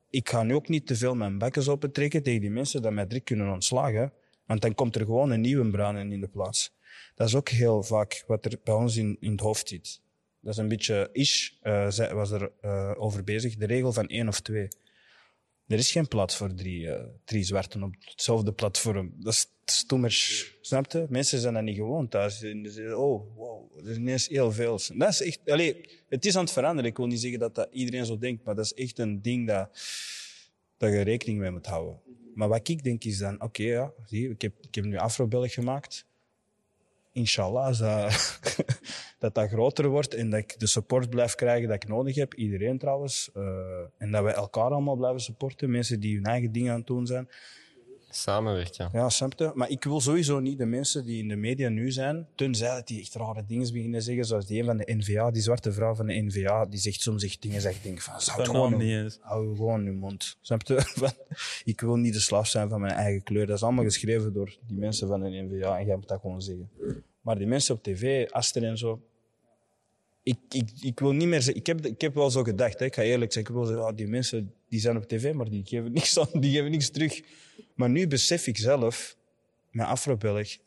Ik ga nu ook niet te veel mijn bekkens opentrekken tegen die mensen dat mij direct kunnen ontslagen. Want dan komt er gewoon een nieuwe bruin in de plaats. Dat is ook heel vaak wat er bij ons in, in het hoofd zit. Dat is een beetje Ish zij- was er eh, over bezig, de regel van één of twee. Er is geen plaats voor drie, eh, drie zwarten op hetzelfde platform. Dat is stoemers. Snap je? Mensen zijn dat niet gewoon thuis. Oh, wow, er is ineens heel veel. Dat is echt, allee, het is aan het veranderen. Ik wil niet zeggen dat, dat iedereen zo denkt, maar dat is echt een ding dat, dat je rekening mee moet houden. Maar wat ik denk is dan, oké, ja, ik heb, ik nu Afrobelg gemaakt. Inshallah, dat dat groter wordt en dat ik de support blijf krijgen dat ik nodig heb. Iedereen trouwens. Eh, en dat wij elkaar allemaal blijven supporten. Mensen die hun eigen dingen aan het doen zijn. Samenwerken. Ja, je? Maar ik wil sowieso niet de mensen die in de media nu zijn, tenzij dat die echt rare dingen beginnen zeggen, zoals die een van de NVA, die zwarte vrouw van de NVA, die zegt soms echt dingen, zeg ik denk van, zou het gewoon niet eens. Hou gewoon je mond. Snap je? Van, ik wil niet de slaaf zijn van mijn eigen kleur. Dat is allemaal geschreven door die mensen van de NVA en jij moet dat gewoon zeggen. Maar die mensen op tv, Aster en zo. Ik, ik, ik wil niet meer zeggen. Ik heb, ik heb wel zo gedacht, hè. ik ga eerlijk zijn. Ik wel zeggen, ah, die mensen die zijn op tv, maar die geven niks, aan, die geven niks terug. Maar nu besef ik zelf, met Afrobelg,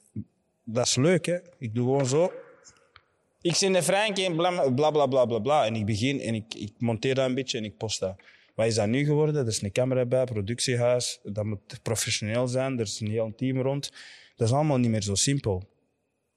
dat is leuk, hè? Ik doe gewoon zo. Ik zit de Frank en bla, bla bla bla bla bla. En ik begin en ik, ik monteer dat een beetje en ik post dat. Wat is dat nu geworden? Er is een camera bij, productiehuis. Dat moet professioneel zijn. Er is een heel team rond. Dat is allemaal niet meer zo simpel.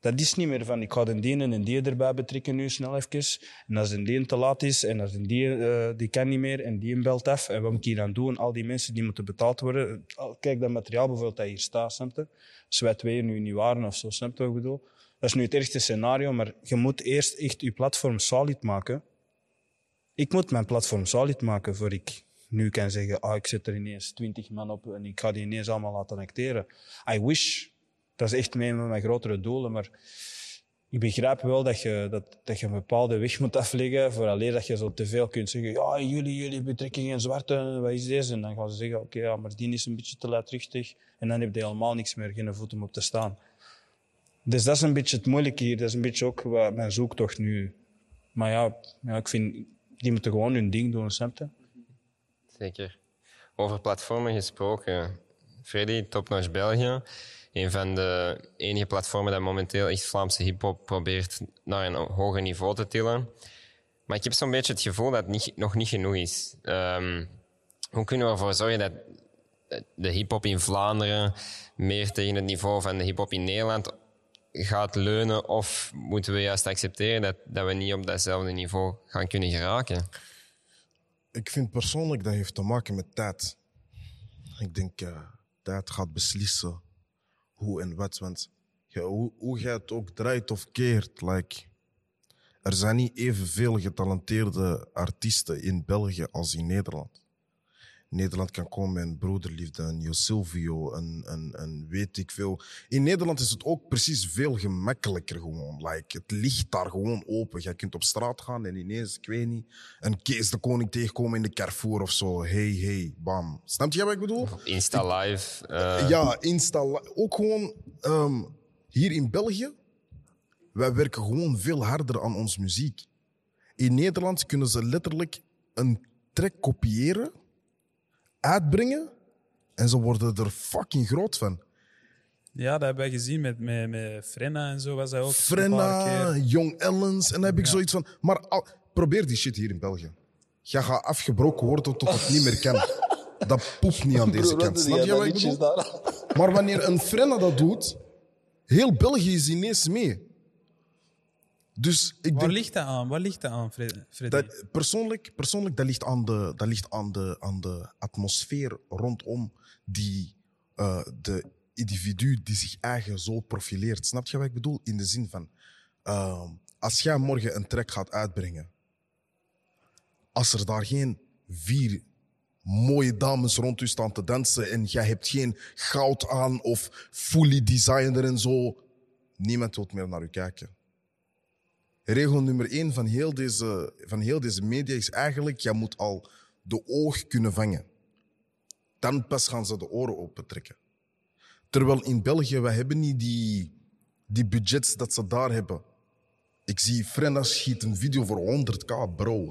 Dat is niet meer van ik ga de die en die erbij betrekken nu snel even. En als een die te laat is en als een die, eh, die kan niet meer en die belt af. En wat moet ik hier aan doen? Al die mensen die moeten betaald worden. Kijk, dat materiaal bijvoorbeeld dat hier staat, snap je? Als wij twee nu niet waren of zo, snap je wat ik bedoel? Dat is nu het ergste scenario, maar je moet eerst echt je platform solid maken. Ik moet mijn platform solid maken voor ik nu kan zeggen, ah, ik zet er ineens twintig man op en ik ga die ineens allemaal laten acteren. I wish. Dat is echt een van mijn grotere doelen, maar ik begrijp wel dat je, dat, dat je een bepaalde weg moet afleggen voor alleen dat je zo te veel kunt zeggen, ja, jullie, jullie betrekkingen zwarte, wat is deze? En dan gaan ze zeggen, oké, ja, maar die is een beetje te luidruchtig. En dan heb je helemaal niks meer, geen voet om op te staan. Dus dat is een beetje het moeilijke hier. Dat is een beetje ook wat mijn zoektocht nu. Maar ja, ja ik vind, die moeten gewoon hun ding doen, snap? Zeker. Over platformen gesproken. Freddy, Topnotch België. Een van de enige platformen dat momenteel echt Vlaamse hip-hop probeert naar een hoger niveau te tillen. Maar ik heb zo'n beetje het gevoel dat het niet, nog niet genoeg is. Ehm, hoe kunnen we ervoor zorgen dat de hip-hop in Vlaanderen meer tegen het niveau van de hip-hop in Nederland gaat leunen? Of moeten we juist accepteren dat, dat we niet op datzelfde niveau gaan kunnen geraken? Ik vind persoonlijk dat heeft te maken met tijd. Ik denk, eh tijd gaat beslissen hoe en wat. Want hoe, hoe het ook draait of keert, like, er zijn niet evenveel getalenteerde artiesten in België als in Nederland. Nederland kan komen met een broederliefde, een Jo Silvio, een, een, een weet ik veel. In Nederland is het ook precies veel gemakkelijker gewoon. Like, het ligt daar gewoon open. Je kunt op straat gaan en ineens, ik weet niet, een Kees de Koning tegenkomen in de Carrefour of zo. Hey, hey, bam. Snap je wat ik bedoel? Insta Live. eh, Ja, Insta. Ook gewoon ehm, hier in België. Wij werken gewoon veel harder aan onze muziek. In Nederland kunnen ze letterlijk een track kopiëren, uitbrengen en ze worden er fucking groot van. Ja, dat hebben wij gezien met, met, met Frenna en zo. Was dat ook een paar Frenna, keer. Young Ellens, en dan heb ik zoiets van. Maar al- probeer die shit hier in België. Je gaat afgebroken worden tot het niet meer kan. Dat poept niet aan deze kant. Snap je wat ik bedoel? Maar wanneer een Frenna dat doet, heel België is ineens mee. Dus ik Waar denk ligt dat aan? Waar ligt dat aan, Fred- Freddy? dat persoonlijk, persoonlijk dat ligt aan de, dat ligt aan de, aan de atmosfeer rondom die, eh, de individu die zich eigen zo profileert. Snap je wat ik bedoel? In de zin van, eh, als jij morgen een track gaat uitbrengen, als er daar geen vier mooie dames rond u staan te dansen en jij hebt geen goud aan of fully designer en zo, Niemand wil meer naar u kijken. Regel nummer één van heel deze, van heel deze media is eigenlijk: je moet al de oog kunnen vangen. Dan pas gaan ze de oren opentrekken. Terwijl in België, wij hebben niet die, die budgets dat ze daar hebben. Ik zie Frenna schiet een video voor 100k, bro.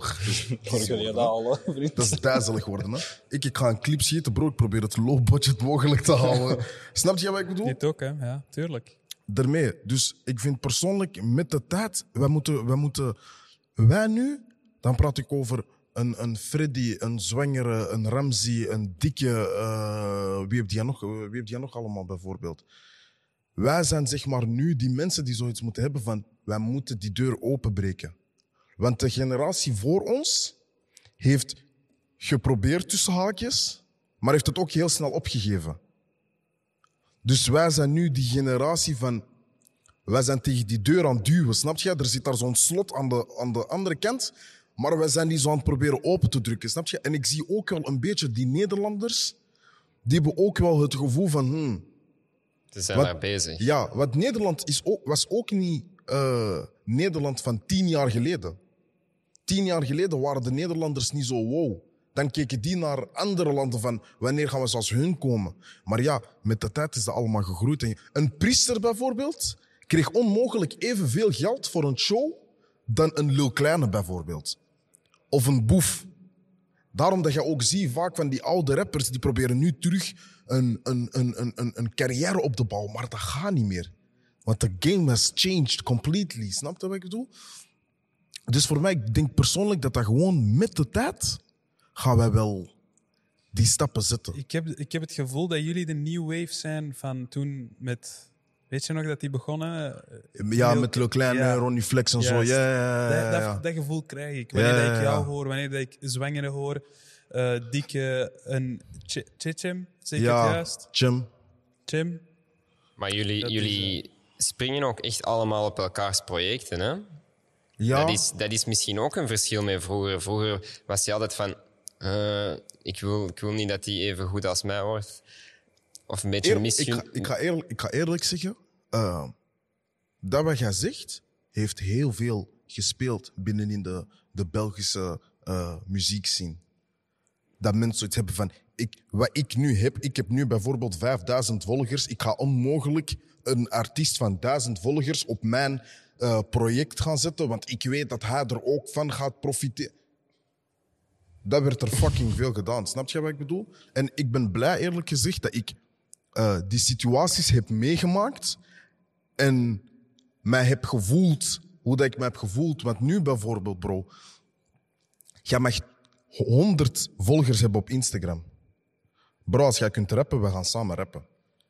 Dat is duizelig worden, hè? Ik, ik ga een clip schieten, bro. Ik probeer het low budget mogelijk te houden. Snap je wat ik bedoel? Dit ook, hè? Ja, tuurlijk. Daarmee. Dus ik vind persoonlijk, met de tijd, wij moeten, wij moeten, wij nu, dan praat ik over een, een Freddy, een zwangere, een Ramsey, een dikke, eh, wie heb jij nog, wie jij nog allemaal bijvoorbeeld? Wij zijn zeg maar nu die mensen die zoiets moeten hebben van, wij moeten die deur openbreken. Want de generatie voor ons heeft geprobeerd tussen haakjes, maar heeft het ook heel snel opgegeven. Dus wij zijn nu die generatie van. Wij zijn tegen die deur aan het duwen, snap je? Er zit daar zo'n slot aan de, aan de andere kant, maar wij zijn die zo aan het proberen open te drukken, snap je? En ik zie ook wel een beetje die Nederlanders, die hebben ook wel het gevoel van. Hmm, Ze zijn Wat- daar bezig. ja, want Nederland is ook, was ook niet eh, Nederland van tien jaar geleden. Tien jaar geleden waren de Nederlanders niet zo wow. Dan keken die naar andere landen van wanneer gaan we zoals hun komen. Maar ja, met de tijd is dat allemaal gegroeid. En Een priester bijvoorbeeld kreeg onmogelijk evenveel geld voor een show dan een Lil Kleine bijvoorbeeld. Of een boef. Daarom dat je ook ziet vaak van die oude rappers die proberen nu terug een, een, een, een, een, een carrière op te bouwen. Maar dat gaat niet meer. Want de game has changed completely. Snap je wat ik bedoel? Dus voor mij, ik denk persoonlijk dat dat gewoon met de tijd gaan wij wel die stappen zetten. Ik heb, ik heb het gevoel dat jullie de new wave zijn van toen met... Weet je nog dat die begonnen? Ja, Heel- met Le Kleine, ja. Ronnie Flex en zo. Ja, ja, Dat, ja, dat, dat gevoel krijg ik. Wanneer Ja, dat ja, ik jou hoor, wanneer dat ik zwangere hoor. eh dikke, een Ch- Chichem, zeker Ja, juist? Jim. Chim? Maar jullie, Dat is, jullie springen ook echt allemaal op elkaars projecten, hè? Ja, Dat, is, dat is misschien ook een verschil met vroeger. Vroeger was je altijd van... eh, ik, wil, ik wil niet dat die even goed als mij wordt. Of een beetje Eer- ik, ik, ga eerlijk, ik ga eerlijk zeggen, eh, dat wat jij zegt, heeft heel veel gespeeld binnenin de, de Belgische eh muziekscene. Dat mensen zoiets hebben van, ik, wat ik nu heb, ik heb nu bijvoorbeeld 5000 volgers, ik ga onmogelijk een artiest van 1000 volgers op mijn project gaan zetten, want ik weet dat hij er ook van gaat profiteren. Dat werd er fucking veel gedaan. Snap je wat ik bedoel? En ik ben blij, eerlijk gezegd, dat ik eh, die situaties heb meegemaakt en mij heb gevoeld hoe dat ik me heb gevoeld. Want nu bijvoorbeeld, bro, jij mag 100 volgers hebben op Instagram. Bro, als jij kunt rappen, we gaan samen rappen.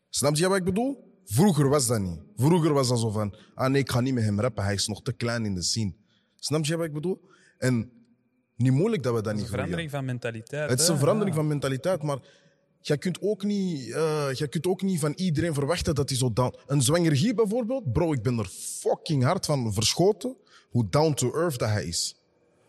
Snap je wat ik bedoel? Vroeger was dat niet. Vroeger was dat zo van, ah nee, ik ga niet met hem rappen, hij is nog te klein in de scene. Snap je wat ik bedoel? En niet moeilijk dat we dat niet Een verandering van mentaliteit. het is een verandering van mentaliteit, maar jij kunt, ook niet, eh, jij kunt ook niet van iedereen verwachten dat hij zo down... Een zwangergie bijvoorbeeld, bro, ik ben er fucking hard van verschoten hoe down to earth dat hij is.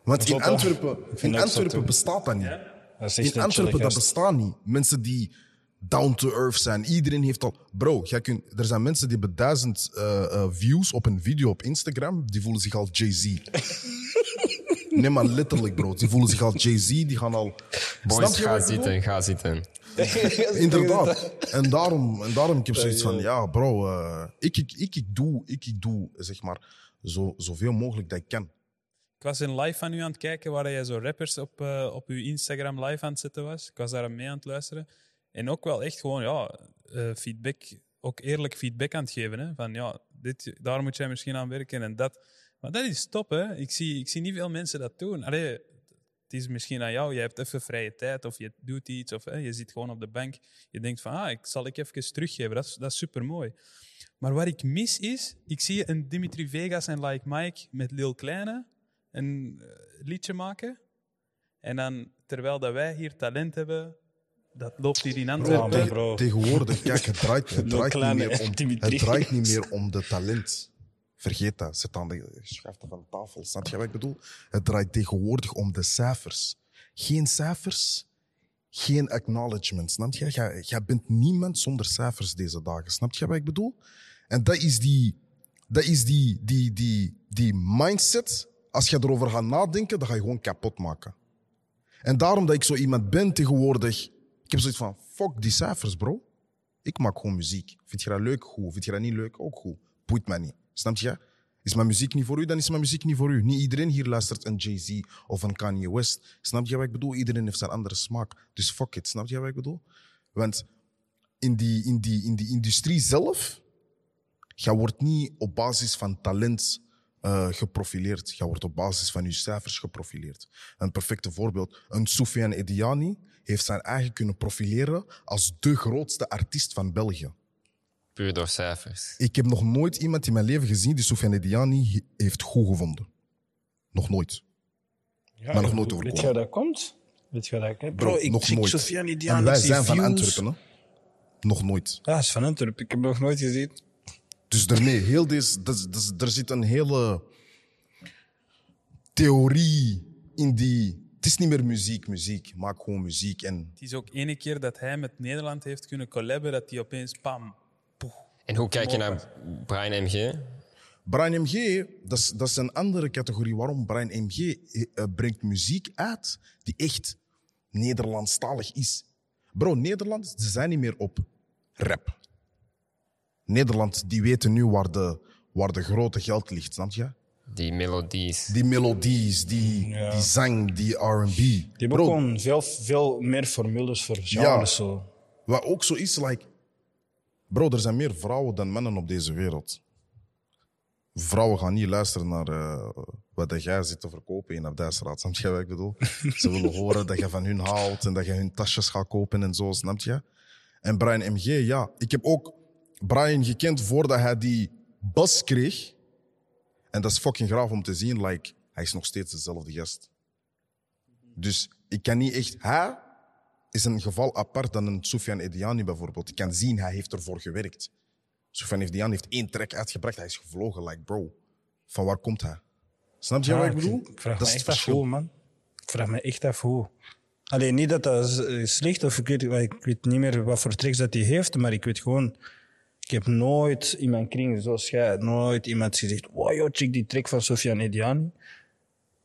Want in? Antwerpen, in Antwerpen bestaat dat niet. Is In Antwerpen, dat bestaat niet. Mensen die down to earth zijn. Iedereen heeft al... Bro, jij kunt, er zijn mensen die hebben duizend eh, eh, views op een video op Instagram. Die voelen zich al Jay-Z. nee, maar letterlijk, bro. Die voelen zich al Jay-Z. Die gaan al... Snap Boys, je ga zitten, ga zitten. Inderdaad. En daarom, en daarom ik heb zoiets van, ja, bro, eh, ik, ik, ik, ik, doe, ik, ik doe, zeg maar, zo, zoveel mogelijk dat ik kan. Ik was een live van u aan het kijken waar jij zo rappers op, eh, op uw Instagram live aan het zetten was. Ik was daar mee aan het luisteren. En ook wel echt gewoon ja, eh, feedback, ook eerlijk feedback aan het geven. Hè? Van ja, dit, daar moet jij misschien aan werken en dat. Maar dat is top, hè? Ik zie, ik zie niet veel mensen dat doen. Allee, het is misschien aan jou, je hebt even vrije tijd of je doet iets of hè, je zit gewoon op de bank. Je denkt van, ah, ik zal ik even teruggeven. Dat is, dat is super mooi. Maar wat ik mis is, ik zie een Dimitri Vegas en Like Mike met Lil Kleine een eh, liedje maken. En dan, terwijl dat wij hier talent hebben, dat loopt hier in Antwerpen. bro. Tegenwoordig, kijk, het draait, het, Lil draait niet meer om, Dimitri. het draait niet meer om de talent. Vergeet dat. Zet aan de schaften van de tafel. Snap je wat ik bedoel? Het draait tegenwoordig om de cijfers. Geen cijfers, geen acknowledgement. Snap je? Jij, jij bent niemand zonder cijfers deze dagen. Snap je wat ik bedoel? En dat is die Dat is die, die, die, die mindset. Als je erover gaat nadenken, dan ga je gewoon kapot maken. En daarom dat ik zo iemand ben tegenwoordig. Ik heb zoiets van, fuck die cijfers, bro. Ik maak gewoon muziek. Vind je dat leuk? Goed. Vind je dat niet leuk? Ook goed. Boeit mij niet. Snap je? Is mijn muziek niet voor u, dan is mijn muziek niet voor u. Niet iedereen hier luistert een Jay-Z of een Kanye West. Snap je wat ik bedoel? Iedereen heeft zijn andere smaak. Dus fuck it. Snap je wat ik bedoel? Want in die, in die, in die industrie zelf, je wordt niet op basis van talent eh, geprofileerd. Je wordt op basis van je cijfers geprofileerd. Een perfecte voorbeeld. Een Soufiane Ediani heeft zijn eigen kunnen profileren als de grootste artiest van België. Puur door cijfers. Ik heb nog nooit iemand in mijn leven gezien die Soufiane Ediani he- heeft goed gevonden. Nog nooit. Ja, Maar nog nooit Weet overkomen. je waar dat komt? Weet je waar dat komt? Bro, Bro, ik nog nooit. Sofiane Diane. en wij ik zie zijn van views. Antwerpen, hè? Nog nooit. Ja, hij is van Antwerpen. Ik heb hem nog nooit gezien. Dus daarmee, heel deze, dus, dus, er zit een hele theorie in die. Het is niet meer muziek, muziek. Maak gewoon muziek. En Het is ook ene keer dat hij met Nederland heeft kunnen collaben, dat hij opeens pam. En hoe kijk je naar Brian MG? Brian MG, dat is, dat is een andere categorie. Waarom Brian MG eh, brengt muziek uit die echt Nederlandstalig is. Bro, Nederland, ze zijn niet meer op rap. Nederland, die weten nu waar de, waar de grote geld ligt, snap je? Die melodies. Die melodies, die, Ja. die zang, die R&B. Die hebben ook gewoon veel, veel meer formules voor genres. Ja. Zo. Wat ook zo is, like... Bro, er zijn meer vrouwen dan mannen op deze wereld. Vrouwen gaan niet luisteren naar eh, wat jij zit te verkopen in Abdijsraad. Snap je wat ik bedoel? Ze willen horen dat je van hun houdt en dat je hun tasjes gaat kopen en zo, snap je? En Brian MG, ja. Ik heb ook Brian gekend voordat hij die bas kreeg. En dat is fucking graaf om te zien. Like, hij is nog steeds dezelfde gast. Dus ik kan niet echt... Hij is een geval apart dan een Soufiane Ediani bijvoorbeeld. Ik kan zien, hij heeft ervoor gewerkt. Soufiane Ediani heeft één track uitgebracht. Hij is gevlogen, like bro. Van waar komt hij? Snap je Ja, wat ik bedoel? Ik vraag dat me echt af hoe, man. Ik vraag me echt af hoe. Alleen niet dat dat is slecht of ik weet, ik weet niet meer wat voor tricks dat hij heeft, maar ik weet gewoon. Ik heb nooit in mijn kring, zoals jij, nooit iemand gezegd: Wow, check die trick van Sofiane Ediani.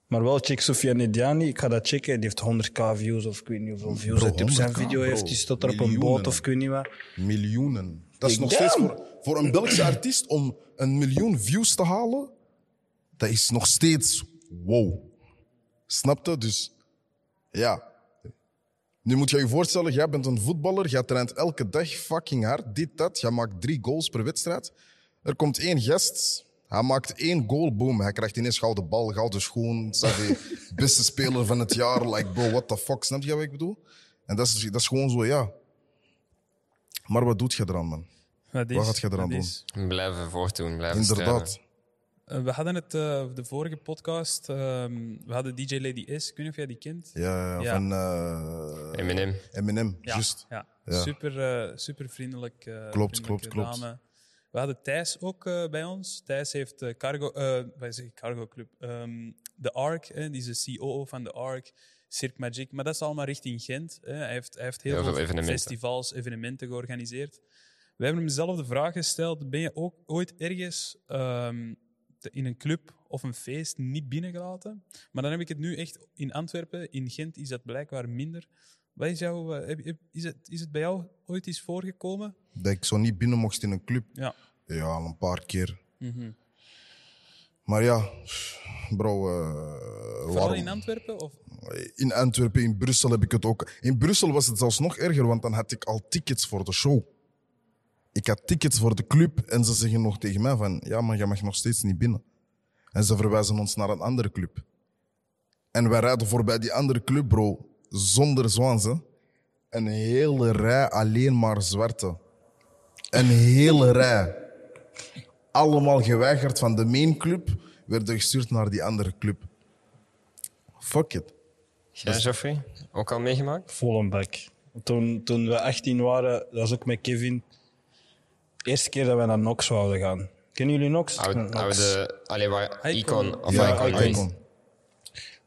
Maar wel check Sofiane Ediani, ik ga dat checken. Die heeft 100k views of ik weet niet hoeveel views. Bro, hij op zijn 100k, video heeft. Die staat er op een Miljoenen. boot of ik weet niet wat. Miljoenen. Dat is nog damn. steeds voor, voor een Belgische artiest om een miljoen views te halen. Dat is nog steeds wow. Snapte? Dus ja. Nu moet je je voorstellen, jij bent een voetballer, jij traint elke dag fucking hard, dit, dat. Jij maakt drie goals per wedstrijd. Er komt één gast, hij maakt één goal, boom. Hij krijgt ineens gouden bal, gouden schoen. Staat de beste speler van het jaar. Like, bro, what the fuck, snap je wat ik bedoel? En dat is, dat is gewoon zo, ja. Maar wat doet je eraan, man? Wat, is, Wat gaat je eraan doen? Blijven voortdoen, blijven Inderdaad. strijden. Eh, we hadden het uh, de vorige podcast. ehm, we hadden DJ Lady S. Ik weet niet of jij die kent. Ja, Ja. van uh, Eminem. Eminem, Ja, juist. ja. Ja. Super, uh, super vriendelijk. Uh, Klopt, klopt, klopt. Dame. We hadden Thijs ook uh, bij ons. Thijs heeft uh, Cargo, wij zeggen Cargo Club, um, de ARC, hè, die is de COO van de ARC, Cirque Magic, maar dat is allemaal richting Gent. Hè. Hij, heeft, hij heeft heel, Heel veel, veel evenementen. festivals, evenementen georganiseerd. We hebben hem zelf de vraag gesteld: ben je ook ooit ergens um, in een club of een feest niet binnengelaten? Maar dan heb ik het nu echt in Antwerpen. In Gent is dat blijkbaar minder. Wat is, jouw, uh, is, het, is het bij jou ooit eens voorgekomen? Dat ik zo niet binnen mocht in een club. Ja. Ja, al een paar keer. Mm -hmm. Maar ja, bro. Uh, Vooral waarom? in Antwerpen? Of? In Antwerpen, in Brussel heb ik het ook. In Brussel was het zelfs nog erger, want dan had ik al tickets voor de show. Ik had tickets voor de club en ze zeggen nog tegen mij van, ja, maar je mag nog steeds niet binnen. En ze verwijzen ons naar een andere club. En wij rijden voorbij die andere club, bro, zonder zwans, hè. Een hele rij alleen maar zwarte. Een hele rij. Allemaal geweigerd van de main club, werden gestuurd naar die andere club. Fuck it. Jij, Geoffrey? Ook al meegemaakt? Vol een bak. Toen, toen we 18 waren, dat was ook met Kevin. De eerste keer dat we naar Nox wouden gaan. Kennen jullie Nox? Oude, Nox. oude allee, waar Icon. Icon of Ja, Icon, Icon.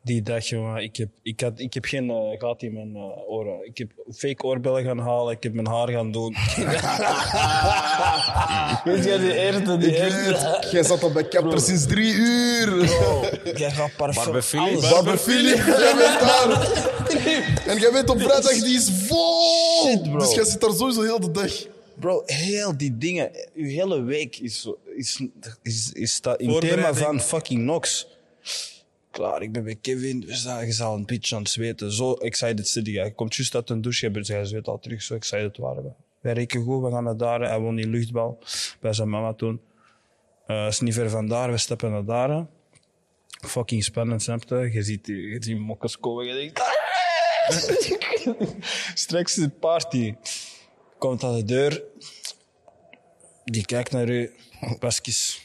Die dag, jongen, ik heb, ik had, ik heb geen eh, gat in mijn eh, oren. Ik heb fake oorbellen gaan halen, ik heb mijn haar gaan doen. Weet je, die eerste, die Ik eerste. jij zat al bij Capter sinds drie uur. Jij gaat parfum. Barbe Philippe. alles. Barber Philip, jij bent daar. En jij weet op vrijdag, die is vol. Shit, bro. Dus jij zit daar sowieso heel de dag. Bro, heel die dingen, uw hele week is, zo- is, is, is staat in thema van fucking Nox. Klaar, ik ben bij Kevin, we staan je zal een beetje aan het zweten. Zo excited hij. Hij komt juist uit een douche, hij hij zweet al terug, zo excited waren we. Wij reken goed, we gaan naar daar. Hij woont in luchtbal bij zijn mama toen. Eh is niet ver van daar, we stappen naar daar. Fucking spannend, snap je? Je ziet, die- je mokkers komen, je denkt... Straks is het party komt aan de deur. Die kijkt naar u. Pasjes.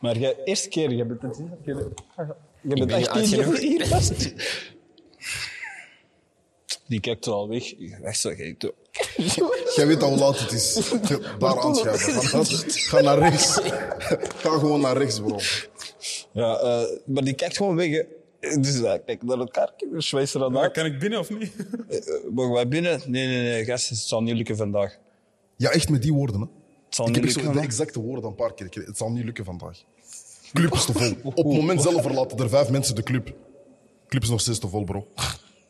Maar jij, eerste keer, je bent het je bent- je bent ben niet 18, je oud bent hier vast. Die kijkt er al weg. Echt zo, kijk. Jij weet al hoe laat het is. Daar aanschuiven. Ga, ga naar rechts. Ga gewoon naar rechts, bro. Ja, eh, maar die kijkt gewoon weg. Hè. Dus hij kijkt naar elkaar, schwijst er aan Maar uit. kan ik binnen of niet? Eh, Mogen wij binnen? Nee, nee, nee, gast, het zal niet lukken vandaag. Ja, echt met die woorden, hè. Het zal Ik niet heb zo lukken. de exacte woorden een paar keer gekregen. Het zal niet lukken vandaag. Club is te vol. Op het moment zelf verlaten er vijf mensen de club. Club is nog steeds te vol, bro.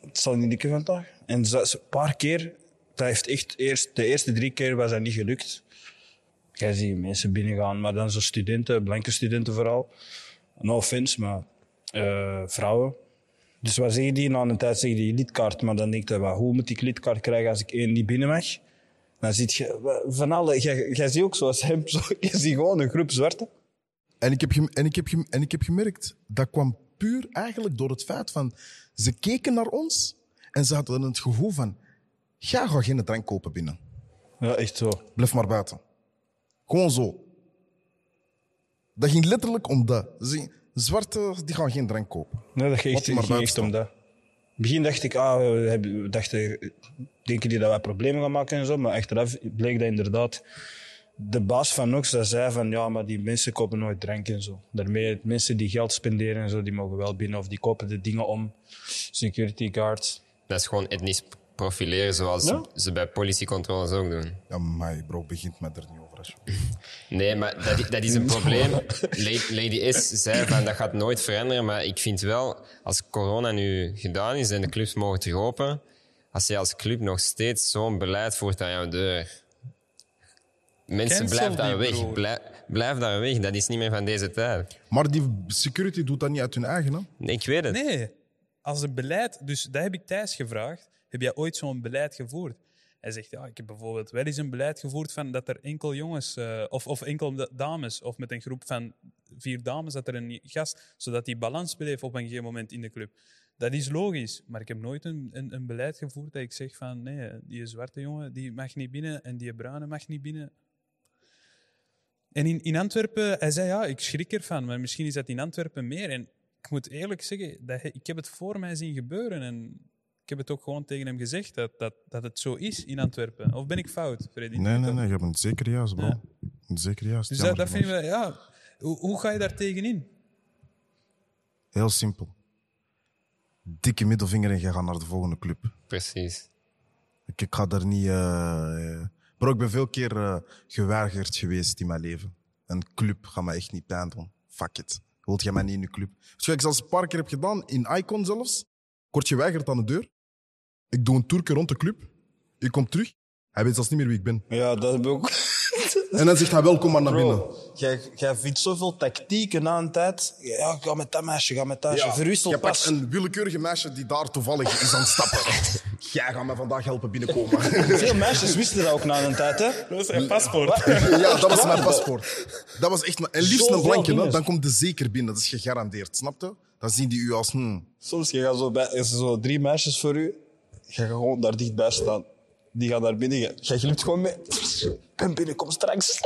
het zal niet lukken vandaag. En een paar keer, dat heeft echt eerst, de eerste drie keer was dat niet gelukt. Jij ziet mensen binnengaan, maar dan zo studenten, blanke studenten vooral. No offense, maar eh, vrouwen. Dus wat zeggen die? Na een tijd zeggen die lidkaart, maar dan denk je, wat, hoe moet ik lidkaart krijgen als ik één niet binnen mag? Dan ziet je van alle, jij, jij ziet ook zoals hem, zo, je ziet gewoon een groep zwarte. En ik, heb gem- en, ik heb gem- en ik heb gemerkt, dat kwam puur eigenlijk door het feit van... Ze keken naar ons en ze hadden het gevoel van... Ga ga geen drank kopen binnen. Ja, echt zo. Blijf maar buiten. Gewoon zo. Dat ging letterlijk om dat. Ze- Zwarte, die gaan geen drank kopen. Nee, dat ging echt, ging om dat. In het begin dacht ik, ah, we dachten, denken die dat wij problemen gaan maken en zo. Maar achteraf bleek dat inderdaad de baas van Nox dat zei van, ja, maar die mensen kopen nooit drank en zo. Daarmee, mensen die geld spenderen en zo, die mogen wel binnen. Of die kopen de dingen om. Security guards. Dat is gewoon etnisch profileren, zoals Ja? ze bij politiecontroles ook doen. Ja, maar bro, begint met er niet over. Nee, maar dat, dat is een probleem. La- Lady S zei van dat gaat nooit veranderen, maar ik vind wel, als corona nu gedaan is en de clubs mogen terug open, als je als club nog steeds zo'n beleid voert aan jouw deur. Mensen, Cancel blijf daar weg. broer. Blijf, blijf daar weg. Dat is niet meer van deze tijd. Maar die security doet dat niet uit hun eigen. Hè? Nee, Ik weet het. Nee. Als een beleid, dus dat heb ik Thijs gevraagd. Heb jij ooit zo'n beleid gevoerd? Hij zegt, ja, ik heb bijvoorbeeld wel eens een beleid gevoerd van dat er enkel jongens, eh, of, of enkel da- dames, of met een groep van vier dames, dat er een gast, zodat die balans bleef op een gegeven moment in de club. Dat is logisch, maar ik heb nooit een, een, een beleid gevoerd dat ik zeg van, nee, die zwarte jongen, die mag niet binnen en die bruine mag niet binnen. En in, in Antwerpen, hij zei ja, ik schrik ervan, maar misschien is dat in Antwerpen meer. En ik moet eerlijk zeggen, dat, hij- ik heb het voor mij zien gebeuren. En ik heb het ook gewoon tegen hem gezegd dat, dat, dat het zo is in Antwerpen. Of ben ik fout, Freddy? Nee, nee, nee, je bent zeker juist, bro. Ja. Zeker juist. Dus dat, dat vinden we, ja. Hoe, hoe ga je daar tegenin? Heel simpel. Dikke middelvinger en je gaat naar de volgende club. Precies. Ik, ik ga daar niet. eh, Bro, ik ben veel keer eh, geweigerd geweest in mijn leven. Een club gaat me echt niet pijn doen. Fuck it. Wilt jij mij niet in je club? Dus ik zelfs een paar keer heb gedaan, in Icon zelfs. Ik word geweigerd aan de deur. Ik doe een toerke rond de club. Ik kom terug. Hij weet zelfs niet meer wie ik ben. Ja, dat heb ik ook. En dan zegt hij welkom maar naar binnen. Jij, jij vindt zoveel tactieken na een tijd. Ja, ga met dat meisje, ga met dat meisje. Verwissel je pakt pas. een willekeurige meisje die daar toevallig is aan het stappen. Jij gaat me vandaag helpen binnenkomen. Veel meisjes wisten dat ook na een tijd, hè? Dat is een paspoort. Ja, dat was mijn paspoort. Dat was echt mijn... En liefst een blankje, dan komt de zeker binnen. Dat is gegarandeerd, snap je? Dan zien die u als... Hmm. Soms je gaat zo bij, er zijn zo drie meisjes voor u. Je gaat gewoon daar dichtbij staan. Die gaan daar binnen. Je jij glipt gewoon mee. Ik ben binnen, kom straks.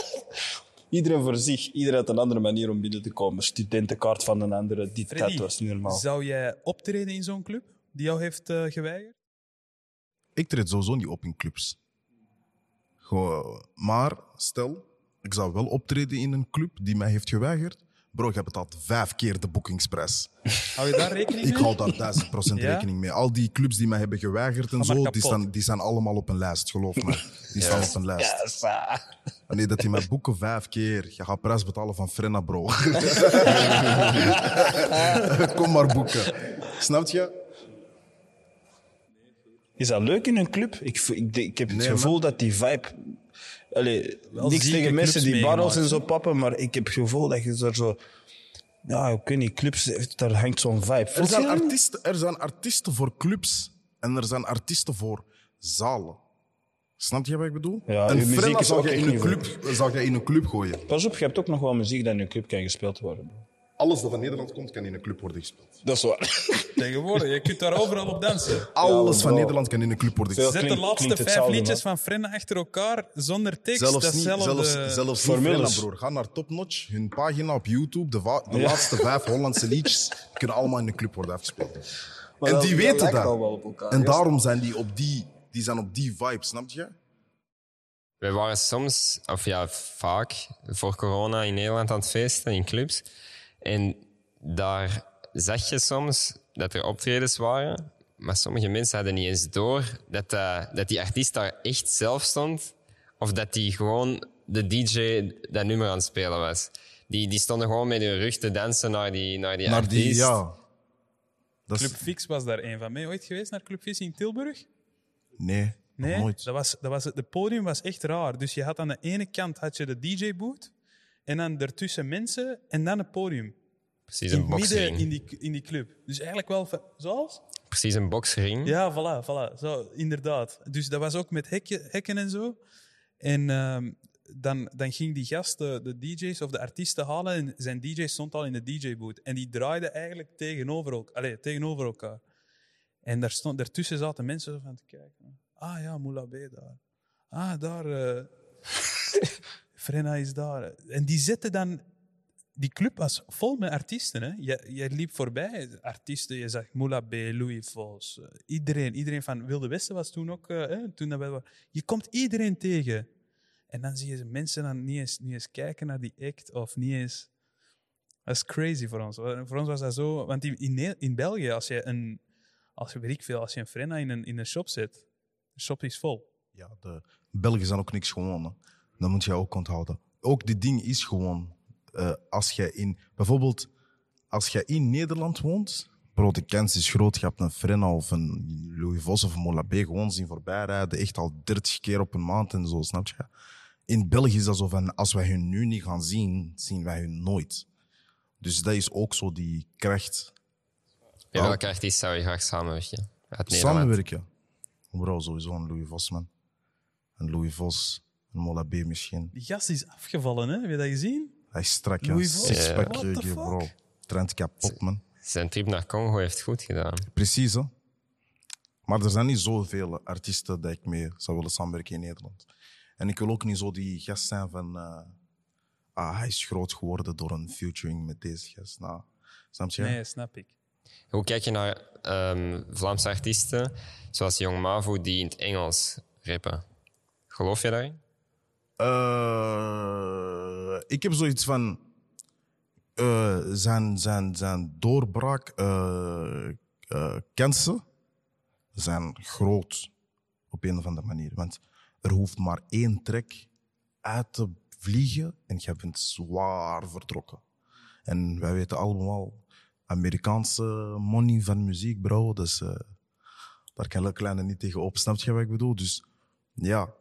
Iedereen voor zich. Iedereen had een andere manier om binnen te komen. Studentenkaart van een andere. Die Freddy, was niet normaal. zou jij optreden in zo'n club die jou heeft eh, geweigerd? Ik treed sowieso niet op in clubs. Gewoon, maar stel, ik zou wel optreden in een club die mij heeft geweigerd. Bro, je betaalt vijf keer de boekingsprijs. Hou je daar rekening mee? Ik hou daar duizend procent Ja? rekening mee. Al die clubs die mij hebben geweigerd en zo, die staan, die staan allemaal op een lijst, geloof me. Die staan op een lijst. Wanneer dat die mij boeken vijf keer, je gaat prijs betalen van Frenna, bro. Kom maar boeken. Snap je? Is dat leuk in een club? Ik, ik, ik heb het Nee, gevoel dat die vibe. Allee, niks tegen mensen die barrels en zo pappen, maar ik heb het gevoel dat je er zo. Ja, ik weet niet, clubs, daar hangt zo'n vibe. Er zijn, artiesten, er zijn artiesten voor clubs en er zijn artiesten voor zalen. Snap je wat ik bedoel? Ja, een muziek zou je, in een club, zou je in een club gooien. Pas op, je hebt ook nog wel muziek dat in een club kan gespeeld worden. Alles dat van Nederland komt, kan in een club worden gespeeld. Dat is waar. Tegenwoordig, je kunt daar overal op dansen. Alles van. Nederland kan in een club worden gespeeld. Zet de laatste vijf hetzelfde, liedjes man. van Frenna achter elkaar zonder tekst. Zelfs niet, zelfs, zelfs niet. Frenna, broer. Ga naar Topnotch, hun pagina op YouTube. De, de laatste vijf Hollandse liedjes kunnen allemaal in een club worden afgespeeld. en die weten dat. elkaar, en daarom zijn die op die, die, zijn op die vibe, snap je? We waren soms, of ja, vaak, voor corona in Nederland aan het feesten in clubs. En daar zag je soms dat er optredens waren, maar sommige mensen hadden niet eens door dat, eh, dat die artiest daar echt zelf stond. Of dat die gewoon de DJ dat nummer aan het spelen was. Die, die stonden gewoon met hun rug te dansen naar die, naar die Naar artiest. die, ja. Dat is, Club Fix was daar een van. Ben je ooit geweest naar Club Fix in Tilburg? Nee, nooit. Dat was, dat was, het- de podium was echt raar. Dus je had aan de ene kant had je de DJ-boot en dan ertussen mensen en dan het podium. Precies In een het midden boksring. in die, in die club. Dus eigenlijk wel... Zoals? Precies een boksring. Ja, voilà, voilà. Zo, inderdaad. Dus dat was ook met hekken en zo. En ehm, dan, dan ging die gast de, de DJ's of de artiesten halen en zijn DJ stond al in de DJ-boot. En die draaide eigenlijk tegenover, allez, tegenover elkaar. En daar stond, daartussen zaten mensen zo van te kijken. Ah ja, Moula B daar. Ah, daar. eh Frenna is daar. En die zetten dan. Die club was vol met artiesten. Hè? Je, je liep voorbij, artiesten. Je zag Moula B, Louis Vos. eh, iedereen, iedereen van Wilde Westen was toen ook. eh, hè, toen dat wa- je komt iedereen tegen. En dan zie je mensen dan niet eens, niet eens kijken naar die act of niet eens. Dat is crazy voor ons. Voor ons was dat zo. Want in, in, België, als je een. Als je, weet ik veel, als je een Frenna in een, in een shop zet, de shop is vol. Ja, de Belgen zijn ook niks gewoon. Dat moet je ook onthouden. Ook dit ding is gewoon. eh, als jij in, bijvoorbeeld, als jij in Nederland woont, bro, de kans is groot. Je hebt een Frenna of een Louis Vos of een Molabé gewoon zien voorbijrijden. Echt al 30 keer op een maand en zo, snap je? In België is dat zo van, als wij hun nu niet gaan zien, zien wij hun nooit. Dus dat is ook zo die kracht. Met welke artiest zou je graag samenwerken? Samenwerken. Bro, sowieso een Louis Vos, man. Een Louis Vos, een Molabé misschien. Die gast is afgevallen, hè? heb je dat gezien? Hij is strak, ja. Sixpack, eh, bro. Trend kapot, man. Zijn trip naar Congo heeft goed gedaan. Precies, hè. Maar er zijn niet zoveel artiesten dat ik mee zou willen samenwerken in Nederland. En ik wil ook niet zo die gast zijn van... eh, ah, hij is groot geworden door een featuring met deze gast. Nou, snap je? Nee, snap ik. Hoe kijk je naar ehm, Vlaamse artiesten zoals Jong Mavo die in het Engels rappen? Geloof je daarin? Eh, ik heb zoiets van. eh, zijn, zijn, zijn doorbraak eh, kansen zijn groot op een of andere manier. Want er hoeft maar één trek uit te vliegen en je bent zwaar vertrokken. En wij weten allemaal, Amerikaanse money van muziek, bro, dus daar kan kleine niet tegen op. Snap je wat ik bedoel? Dus ja,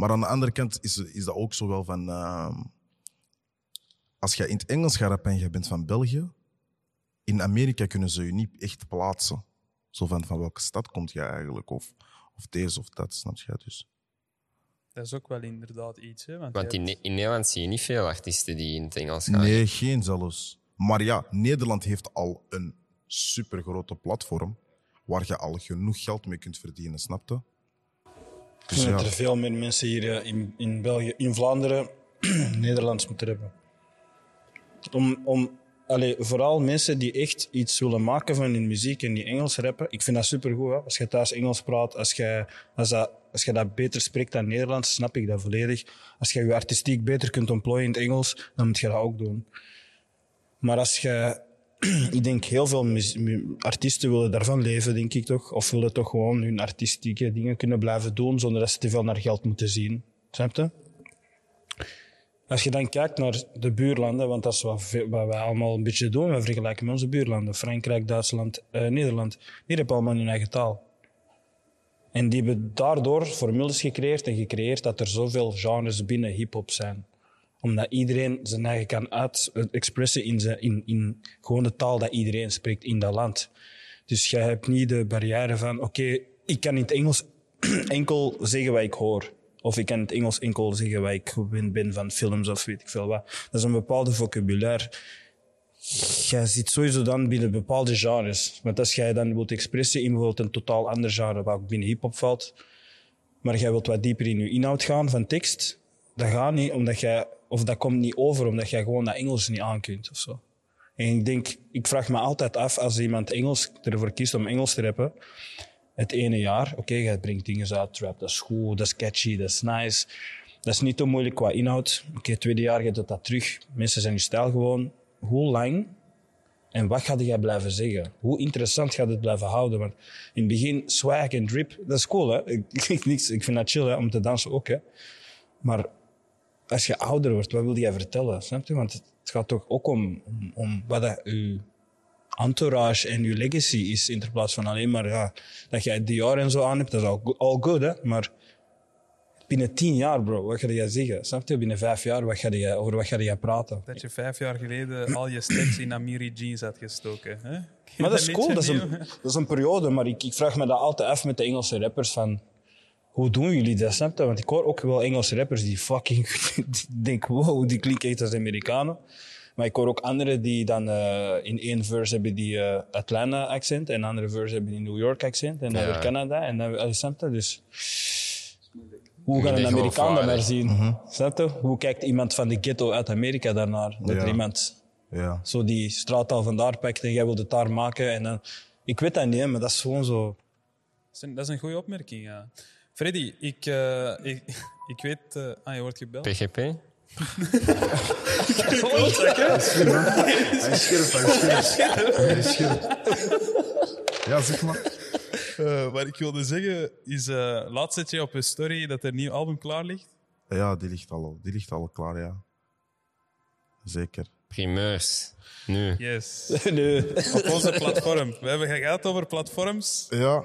maar aan de andere kant is, is dat ook zo wel van. ehm, als je in het Engels gaat rappen en je bent van België, in Amerika kunnen ze je niet echt plaatsen. Zo van, van welke stad komt je eigenlijk? Of, of deze of dat, snap je? Dus. Dat is ook wel inderdaad iets. Hè? Want, Want in, hebt- in Nederland zie je niet veel artiesten die in het Engels gaan. Nee, geen zelfs. Maar ja, Nederland heeft al een supergrote platform waar je al genoeg geld mee kunt verdienen, snap je? Ik Dus dat er veel meer mensen hier eh, in, in België, in Vlaanderen, Nederlands moeten hebben. Om, om, allee, vooral mensen die echt iets willen maken van hun muziek en die Engels rappen. Ik vind dat supergoed. Hè? Als je thuis Engels praat, als je, als, dat, als je dat beter spreekt dan Nederlands, snap ik dat volledig. Als je je artistiek beter kunt ontplooien in het Engels, dan moet je dat ook doen. Maar als je... ik denk heel veel artiesten willen daarvan leven, denk ik toch. Of willen toch gewoon hun artistieke dingen kunnen blijven doen zonder dat ze te veel naar geld moeten zien. Snap je? Als je dan kijkt naar de buurlanden, want dat is wat, wat wij allemaal een beetje doen, we vergelijken met onze buurlanden. Frankrijk, Duitsland, eh, Nederland. Die hebben allemaal hun eigen taal. En die hebben daardoor formules gecreëerd en gecreëerd dat er zoveel genres binnen hip-hop zijn. Omdat iedereen zijn eigen kan uit eh, expressen in, zijn, in, in gewoon de taal dat iedereen spreekt in dat land. Dus jij hebt niet de barrière van, oké, ik kan in het Engels enkel zeggen wat ik hoor. Of ik kan in het Engels enkel zeggen wat ik gewend ben van films of weet ik veel wat. Dat is een bepaalde vocabulaire. Jij zit sowieso dan binnen bepaalde genres. Want als jij dan wilt expressen in bijvoorbeeld een totaal ander genre, wat ook binnen hip-hop valt, maar jij wilt wat dieper in je inhoud gaan van tekst, dat gaat niet, omdat jij, of dat komt niet over omdat jij gewoon dat Engels niet aankunt of zo. En ik denk, ik vraag me altijd af als iemand Engels ervoor kiest om Engels te rappen, het ene jaar, oké, jij brengt dingen uit, trap, dat is goed, dat is catchy, dat is nice. Dat is niet te moeilijk qua inhoud. Oké, het tweede jaar gaat het dat terug. Mensen zijn je stijl gewoon. Hoe lang en wat ga jij blijven zeggen? Hoe interessant gaat het blijven houden? Want in het begin, swag en drip, dat is cool, hè? Ik, ik, niks, ik vind dat chill, hè, om te dansen ook, hè? Maar als je ouder wordt, wat wil jij vertellen? Snap je? Want het gaat toch ook om, om, om wat dat je entourage en je legacy is, in plaats van alleen maar ja, dat jij die jaar en zo aan hebt. Dat is al all good, hè? Maar binnen tien jaar, bro, wat ga jij zeggen? Snap je? Binnen vijf jaar, wat ga jij, over wat ga jij praten? Dat je vijf jaar geleden al je stacks in Amiri jeans had gestoken. Hè? Maar dat is cool, dat is, een, dat is een periode. Maar ik, ik vraag me dat altijd af met de Engelse rappers van... Hoe doen jullie dat, snap je? Want ik hoor ook wel Engelse rappers die fucking... denken, wow, die klinken echt als Amerikanen. Maar ik hoor ook anderen die dan eh, in één verse hebben die eh, Atlanta-accent. En een andere verse hebben die New York-accent. En dan Ja. weer Canada. En dan weer... Snap je? Dus... Hoe gaat een Amerikaan dat maar zien? Snap je? Hoe kijkt iemand van de ghetto uit Amerika daarnaar? Dat Ja. er iemand Ja. zo die straattaal vandaar pakt en jij wilt het daar maken. En dan, ik weet dat niet, hè, maar dat is gewoon zo. Dat is een, dat is een goede opmerking, ja. Freddy, ik, eh, ik, ik weet... eh, ah, je wordt gebeld. PGP? Hij is scherp, hij is scherp. Hij is scherp. Ja, zeg maar. Eh, wat ik wilde zeggen is... laatst zet je op je story dat er een nieuw album klaar ligt. Ja, die ligt al, die ligt al klaar, ja. Zeker. Primeurs. Nu. Yes. nee. op onze platform. We hebben gehad over platforms. Ja,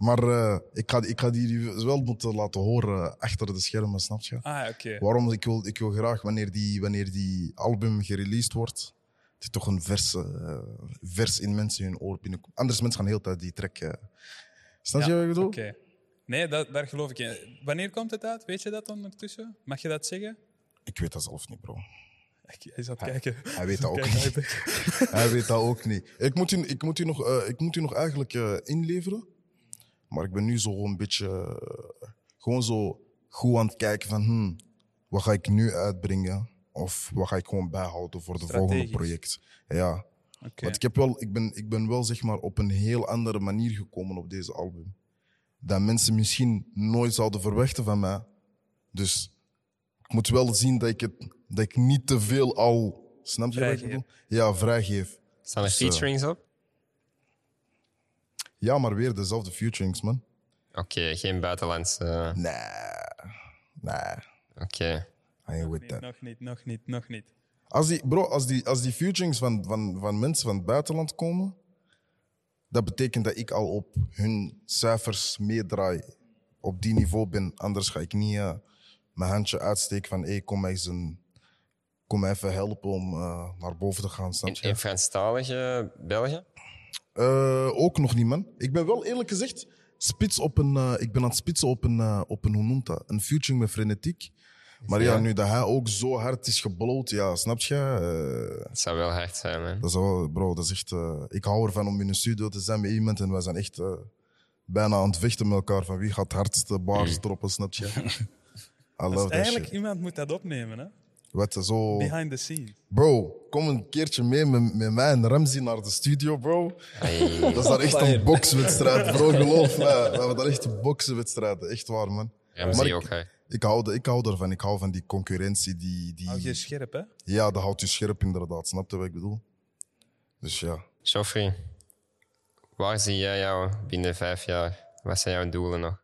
maar eh, ik, ga, ik ga die wel moeten laten horen achter de schermen, snap je? Ah, oké. Waarom? Ik wil, ik wil graag, wanneer die, wanneer die album gereleased wordt, er toch een vers, eh, vers in mensen hun oor binnenkomt. Anders mensen gaan heel de tijd die track... eh snap je wat ik bedoel? Oké. Nee, dat, daar geloof ik in. Wanneer komt het uit? Weet je dat ondertussen? Mag je dat zeggen? Ik weet dat zelf niet, bro. Hij zat kijken. Hij weet dat ook niet. hij- weet dat ook niet. Ik moet u, ik moet u, nog, ik moet u nog eigenlijk inleveren. Maar ik ben nu zo een beetje... eh, gewoon zo goed aan het kijken van... Hmm, wat ga ik nu uitbrengen? Of wat ga ik gewoon bijhouden voor de volgende project? Ja. Oké. Want ik, heb wel, ik, ben, ik ben wel zeg maar op een heel andere manier gekomen op deze album. Dat mensen misschien nooit zouden verwachten van mij. Dus ik moet wel zien dat ik, het, dat ik niet te veel al... Snap je wat ik Vrijgeef. bedoel? Ja, vrijgeef. Staan er Dus, eh, featurings op? Ja, maar weer dezelfde featurings, man. Oké, geen buitenlandse. eh, Nee. Nee. Oké. I ain't with Niet, that. nog niet, nog niet, nog niet. Als die, bro, als die, als die featurings van, van, van mensen van het buitenland komen, dat betekent dat ik al op hun cijfers meedraai. Op die niveau ben. Anders ga ik niet eh, mijn handje uitsteken van hey, kom, mij eens een, kom mij even helpen om eh, naar boven te gaan. Snap In, je? in Franstalige België? Eh, ook nog niet, man. Ik ben wel eerlijk gezegd spits op een, eh, ik ben aan het spitsen op een, eh, op een hoe noemt dat? Een featuring met Frenetiek. Maar ja, nu dat hij ook zo hard is gebloot, ja, snap je? Eh, Het zou wel hard zijn, man. dat is wel, bro, dat is echt. ik hou ervan om in een studio te zijn met iemand en wij zijn echt bijna aan het vechten met elkaar van wie gaat het hardste bars droppen, snap je? I love Dus that eigenlijk, shit. iemand moet dat opnemen, hè? Wat, zo... Behind the scenes. Bro, kom een keertje mee met, met mij en Ramzi naar de studio, bro. Dat is daar echt een bokswedstrijd, bro. Geloof me. We hebben daar echt een bokswedstrijd. Echt waar, man. Ramsey Maar ik- ook hard. Ik hou, ik hou ervan. Ik hou van die concurrentie. Die, Hou je die... scherp, hè? Ja, dat houdt je scherp, inderdaad. Snap je wat ik bedoel? Dus ja. Joffrey, waar zie jij jou binnen vijf jaar? Wat zijn jouw doelen nog?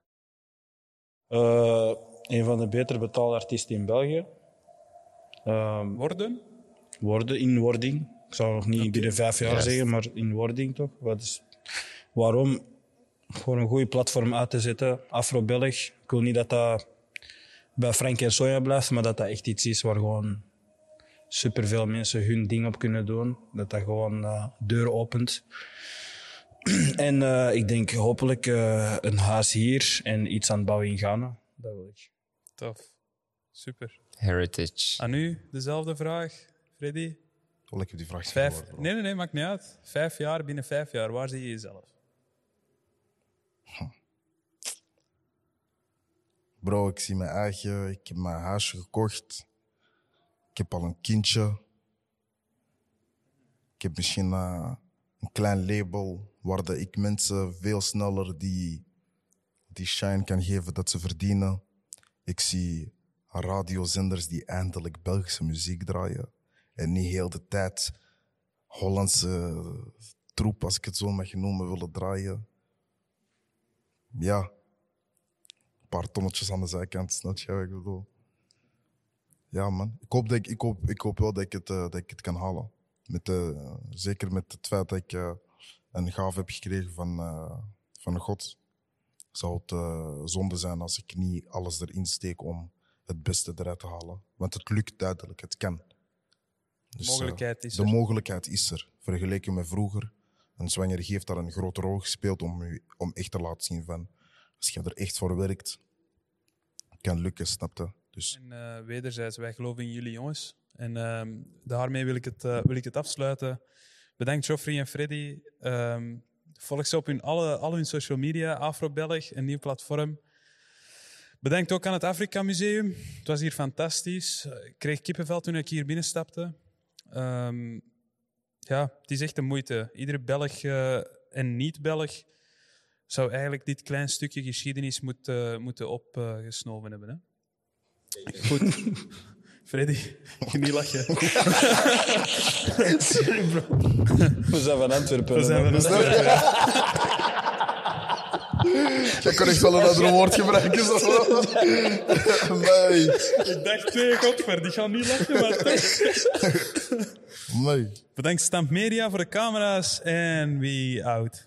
Eh, een van de beter betaalde artiesten in België. Ehm, Worden? worden in wording. Ik zou nog niet binnen vijf jaar zeggen, maar in wording toch. Wat is, waarom? Voor een goede platform uit te zetten. Afro-Belg. Ik wil niet dat dat bij Frank en Sonja blijft, maar dat dat echt iets is waar gewoon superveel mensen hun ding op kunnen doen. Dat dat gewoon eh, deuren opent. en eh, ik denk hopelijk eh, een huis hier en iets aan het bouwen in Ghana. Dat wil ik. Tof. Super. Heritage. Aan u dezelfde vraag, Freddy. Wel, ik heb die vraag Vijf, bro. nee, nee, nee, maakt niet uit. Vijf jaar, binnen vijf jaar, waar zie je jezelf? Bro, ik zie mijn eigen. Ik heb mijn huisje gekocht. Ik heb al een kindje. Ik heb misschien eh, een klein label waar ik mensen veel sneller die, die shine kan geven dat ze verdienen. Ik zie radiozenders die eindelijk Belgische muziek draaien. En niet heel de tijd Hollandse troep, als ik het zo mag noemen, willen draaien. Ja, een paar tonnetjes aan de zijkant, snap je wat ik bedoel? Ja, man. Ik hoop, dat ik, ik, hoop, ik hoop wel dat ik het, eh, dat ik het kan halen. Met, eh, zeker met het feit dat ik eh, een gave heb gekregen van, van God. Zou het zonde zijn als ik niet alles erin steek om het beste eruit te halen. Want het lukt duidelijk, het kan. Dus, De eh, mogelijkheid is de er. mogelijkheid is er. Vergeleken met vroeger. Een zwangerie heeft daar een grote rol gespeeld om, u, om echt te laten zien van... Als je er echt voor werkt, kan lukken, snapte. Dus En eh, wederzijds, wij geloven in jullie jongens. En ehm, daarmee wil ik, het, eh, wil ik het afsluiten. Bedankt Geoffrey en Freddy. Ehm, volg ze op hun, alle, al hun social media. Afro-Belg, een nieuw platform. Bedankt ook aan het Afrika Museum. Het was hier fantastisch. Ik kreeg kippenvel toen ik hier binnenstapte. Ehm, ja, het is echt een moeite. Iedere Belg eh, en niet-Belg zou eigenlijk dit klein stukje geschiedenis moeten, moeten opgesnoven hebben. Hè? Goed. Freddy, je niet lachen. We zijn van Antwerpen. We zijn van man. jij kon echt wel een ander woord gebruiken. Zo. nee, Ik dacht, nee, godver, die gaan niet lachen, maar toch. nee. Bedankt Stamp Media voor de camera's en we out.